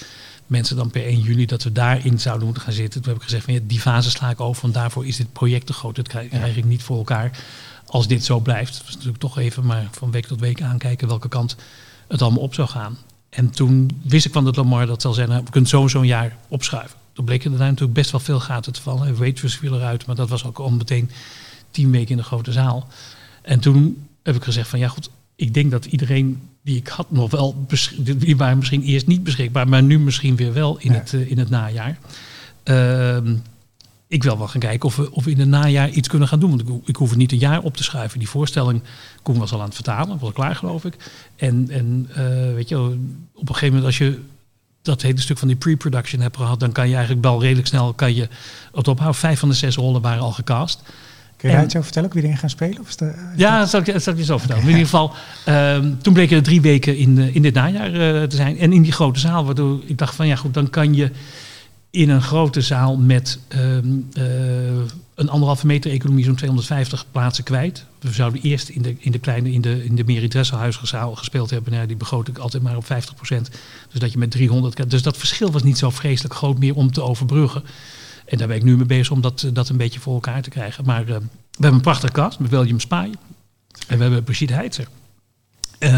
mensen dan per 1 juli, dat we daarin zouden moeten gaan zitten. Toen heb ik gezegd van ja, die fase sla ik over, want daarvoor is dit project te groot. Dat krijg, krijg ik niet voor elkaar als dit zo blijft. Dus natuurlijk toch even maar van week tot week aankijken welke kant het allemaal op zou gaan. En toen wist ik van dat Lamar dat zal zijn, nou, we kunnen sowieso een jaar opschuiven. Toen bleken er daar natuurlijk best wel veel gaten te vallen. Waitress viel eruit, maar dat was ook al meteen tien weken in de grote zaal. En toen heb ik gezegd van ja goed, ik denk dat iedereen die ik had nog wel, die waren misschien eerst niet beschikbaar, maar nu misschien weer wel in, het, uh, in het najaar. Uh, ik wil wel gaan kijken of we, of we in het najaar iets kunnen gaan doen. Want ik, ik hoef het niet een jaar op te schuiven. Die voorstelling, Koen was al aan het vertalen, was klaar geloof ik. En, en uh, weet je, op een gegeven moment als je dat hele stuk van die pre-production hebt gehad, dan kan je eigenlijk wel redelijk snel kan je het ophouden. Vijf van de zes rollen waren al gecast. Kun je daar iets over vertellen, ook wie erin gaan spelen? Of is de, ja, dat zal, ik, zal ik je zo vertellen. In ieder geval, um, toen bleken er drie weken in, in dit najaar uh, te zijn. En in die grote zaal, waardoor ik dacht van ja goed, dan kan je in een grote zaal met um, uh, een anderhalve meter economie zo'n 250 plaatsen kwijt. We zouden eerst in de, in de kleine, in de, in de gespeeld hebben. Nou, die begroot ik altijd maar op 50% Dus dat je met 300... Dus dat verschil was niet zo vreselijk groot meer om te overbruggen. En daar ben ik nu mee bezig om dat, dat een beetje voor elkaar te krijgen. Maar uh, we hebben een prachtige cast met William Spaai. En we hebben Brigitte Heitzer. Uh,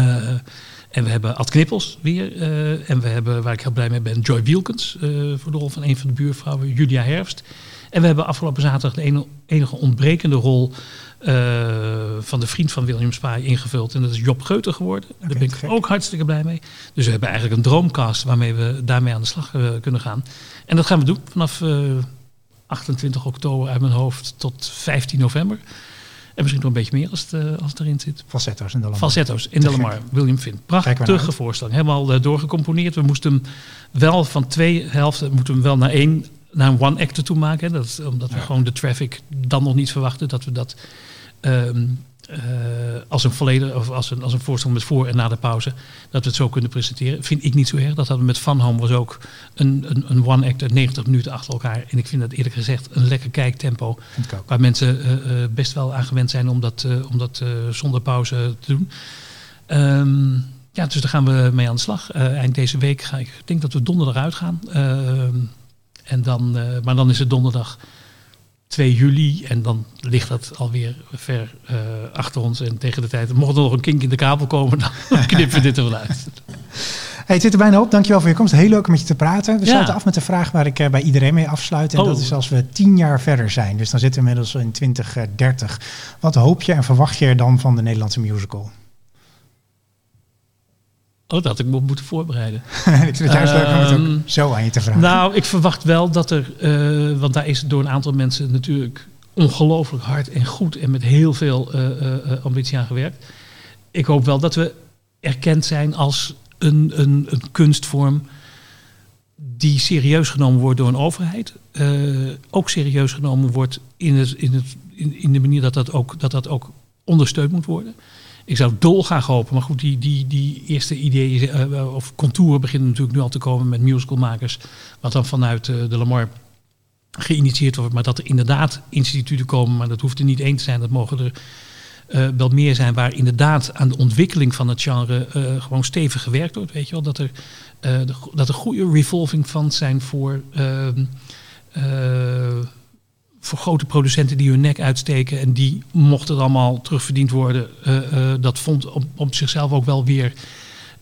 en we hebben Ad Knippels weer. Uh, en we hebben, waar ik heel blij mee ben, Joy Wielkens. voor de rol van een van de buurvrouwen, Julia Herfst. En we hebben afgelopen zaterdag de enige ontbrekende rol van de vriend van William Spaai ingevuld. En dat is Job Geuter geworden. Okay, Daar ben ik ook hartstikke blij mee. Dus we hebben eigenlijk een droomcast waarmee we daarmee aan de slag kunnen gaan. En dat gaan we doen vanaf 28 oktober uit mijn hoofd tot 15 november. En misschien nog een beetje meer als het, uh, als het erin zit. Falsetto's in de Lamar. Falsetto's in de Lamar. William Finn. Prachtige voorstelling. Helemaal uh, doorgecomponeerd. We moesten hem wel van twee helften moeten we hem wel naar één naar een one actor toe maken. Dat, omdat we gewoon de traffic dan nog niet verwachten. Dat we dat um, uh, als een volledig of als een, als een voorstel met voor en na de pauze, dat we het zo kunnen presenteren. Vind ik niet zo erg. Dat hadden we met Van Home was ook een, een, een one act uit 90 minuten achter elkaar. En ik vind dat eerlijk gezegd een lekker kijktempo. Waar mensen uh, best wel aan gewend zijn om dat, om dat zonder pauze te doen. Um, ja, dus daar gaan we mee aan de slag. eind deze week ga ik, ik denk dat we donderdag uitgaan. Ehm, en dan, maar dan is het donderdag 2 juli. En dan ligt dat alweer ver uh, achter ons. En tegen de tijd, mocht er nog een kink in de kabel komen, dan knippen we dit er wel uit. Hey, het zit er bijna op. Dankjewel voor je komst. Heel leuk om met je te praten. We ja. sluiten af met de vraag waar ik uh, bij iedereen mee afsluit. En oh. dat is als we tien jaar verder zijn. Dus dan zitten we inmiddels in 2030. Wat hoop je en verwacht je er dan van de Nederlandse musical? Oh, dat had ik me moeten voorbereiden. ik vind het juist leuk om het ook ehm, zo aan je te vragen. Nou, ik verwacht wel dat er, uh, want daar is door een aantal mensen natuurlijk ongelooflijk hard en goed en met heel veel uh, uh, ambitie aan gewerkt. Ik hoop wel dat we erkend zijn als een, een, een kunstvorm die serieus genomen wordt door een overheid. ook serieus genomen wordt in, het, in, het, in, in de manier dat dat, ook, dat dat ook ondersteund moet worden. Ik zou dolgraag hopen, maar goed, die, die, die eerste ideeën uh, of contouren beginnen natuurlijk nu al te komen met musicalmakers. Wat dan vanuit uh, de Lamar geïnitieerd wordt. Maar dat er inderdaad instituten komen, maar dat hoeft er niet één te zijn. Dat mogen er wel meer zijn waar inderdaad aan de ontwikkeling van het genre gewoon stevig gewerkt wordt. Weet je wel, dat er, dat er goede revolving funds zijn voor ehm, voor grote producenten die hun nek uitsteken en die mochten het allemaal terugverdiend worden, uh, uh, dat vond op, op, zichzelf ook wel weer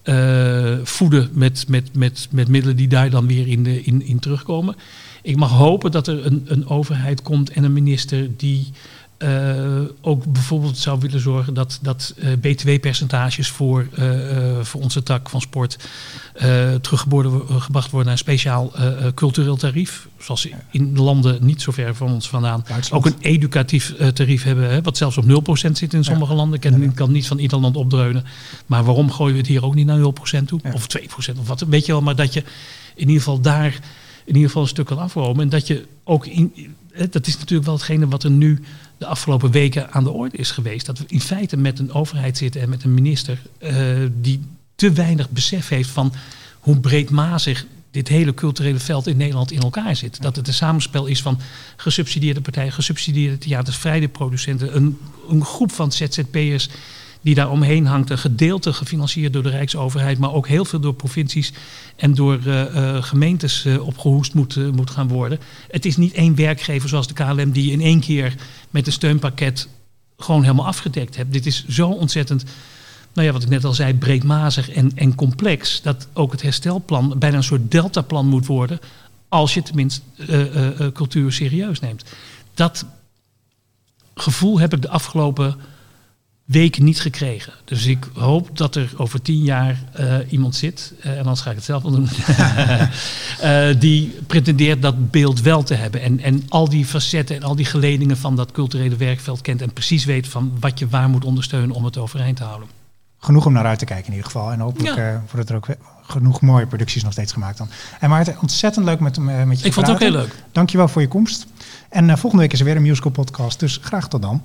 eh, voeden met, met, met, met middelen die daar dan weer in, de, in, in terugkomen. Ik mag hopen dat er een, een overheid komt en een minister die uh, ook bijvoorbeeld zou willen zorgen dat, dat uh, btw-percentages voor, uh, voor onze tak van sport teruggebracht worden naar een speciaal cultureel tarief. Zoals in landen niet zo ver van ons vandaan ook een educatief tarief hebben, hè, wat zelfs op 0% zit in sommige ja. landen. Ik kan, kan, niet van ieder land opdreunen. Maar waarom gooien we het hier ook niet naar 0% toe? Ja. Of 2% of wat, weet je wel. Maar dat je in ieder geval daar in ieder geval een stuk kan afromen. En dat je ook in, dat is natuurlijk wel hetgene wat er nu de afgelopen weken aan de orde is geweest. Dat we in feite met een overheid zitten en met een minister uh, die te weinig besef heeft van hoe breedmazig dit hele culturele veld in Nederland in elkaar zit. Dat het een samenspel is van gesubsidieerde partijen, gesubsidieerde theaters, vrije producenten, een, een groep van ZZP'ers die daar omheen hangt. Een gedeelte gefinancierd door de Rijksoverheid, maar ook heel veel door provincies en door uh, uh, gemeentes uh, opgehoest moet, moet gaan worden. Het is niet één werkgever zoals de KLM die in één keer met een steunpakket gewoon helemaal afgedekt hebt. Dit is zo ontzettend, nou ja, wat ik net al zei, breedmazig en, en complex, dat ook het herstelplan bijna een soort deltaplan moet worden, als je tenminste cultuur serieus neemt. Dat gevoel heb ik de afgelopen weken niet gekregen. Dus ik hoop dat er over tien jaar uh, iemand zit, uh, en anders ga ik het zelf wel doen, uh, die pretendeert dat beeld wel te hebben. En, en al die facetten en al die geledingen van dat culturele werkveld kent en precies weet van wat je waar moet ondersteunen om het overeind te houden. Genoeg om naar uit te kijken in ieder geval. En hopelijk ja. worden er ook genoeg mooie producties nog steeds gemaakt dan. En Maarten, ontzettend leuk met, met je Ik vond het ook heel leuk. Dankjewel voor je komst. En volgende week is er weer een musical podcast, dus graag tot dan.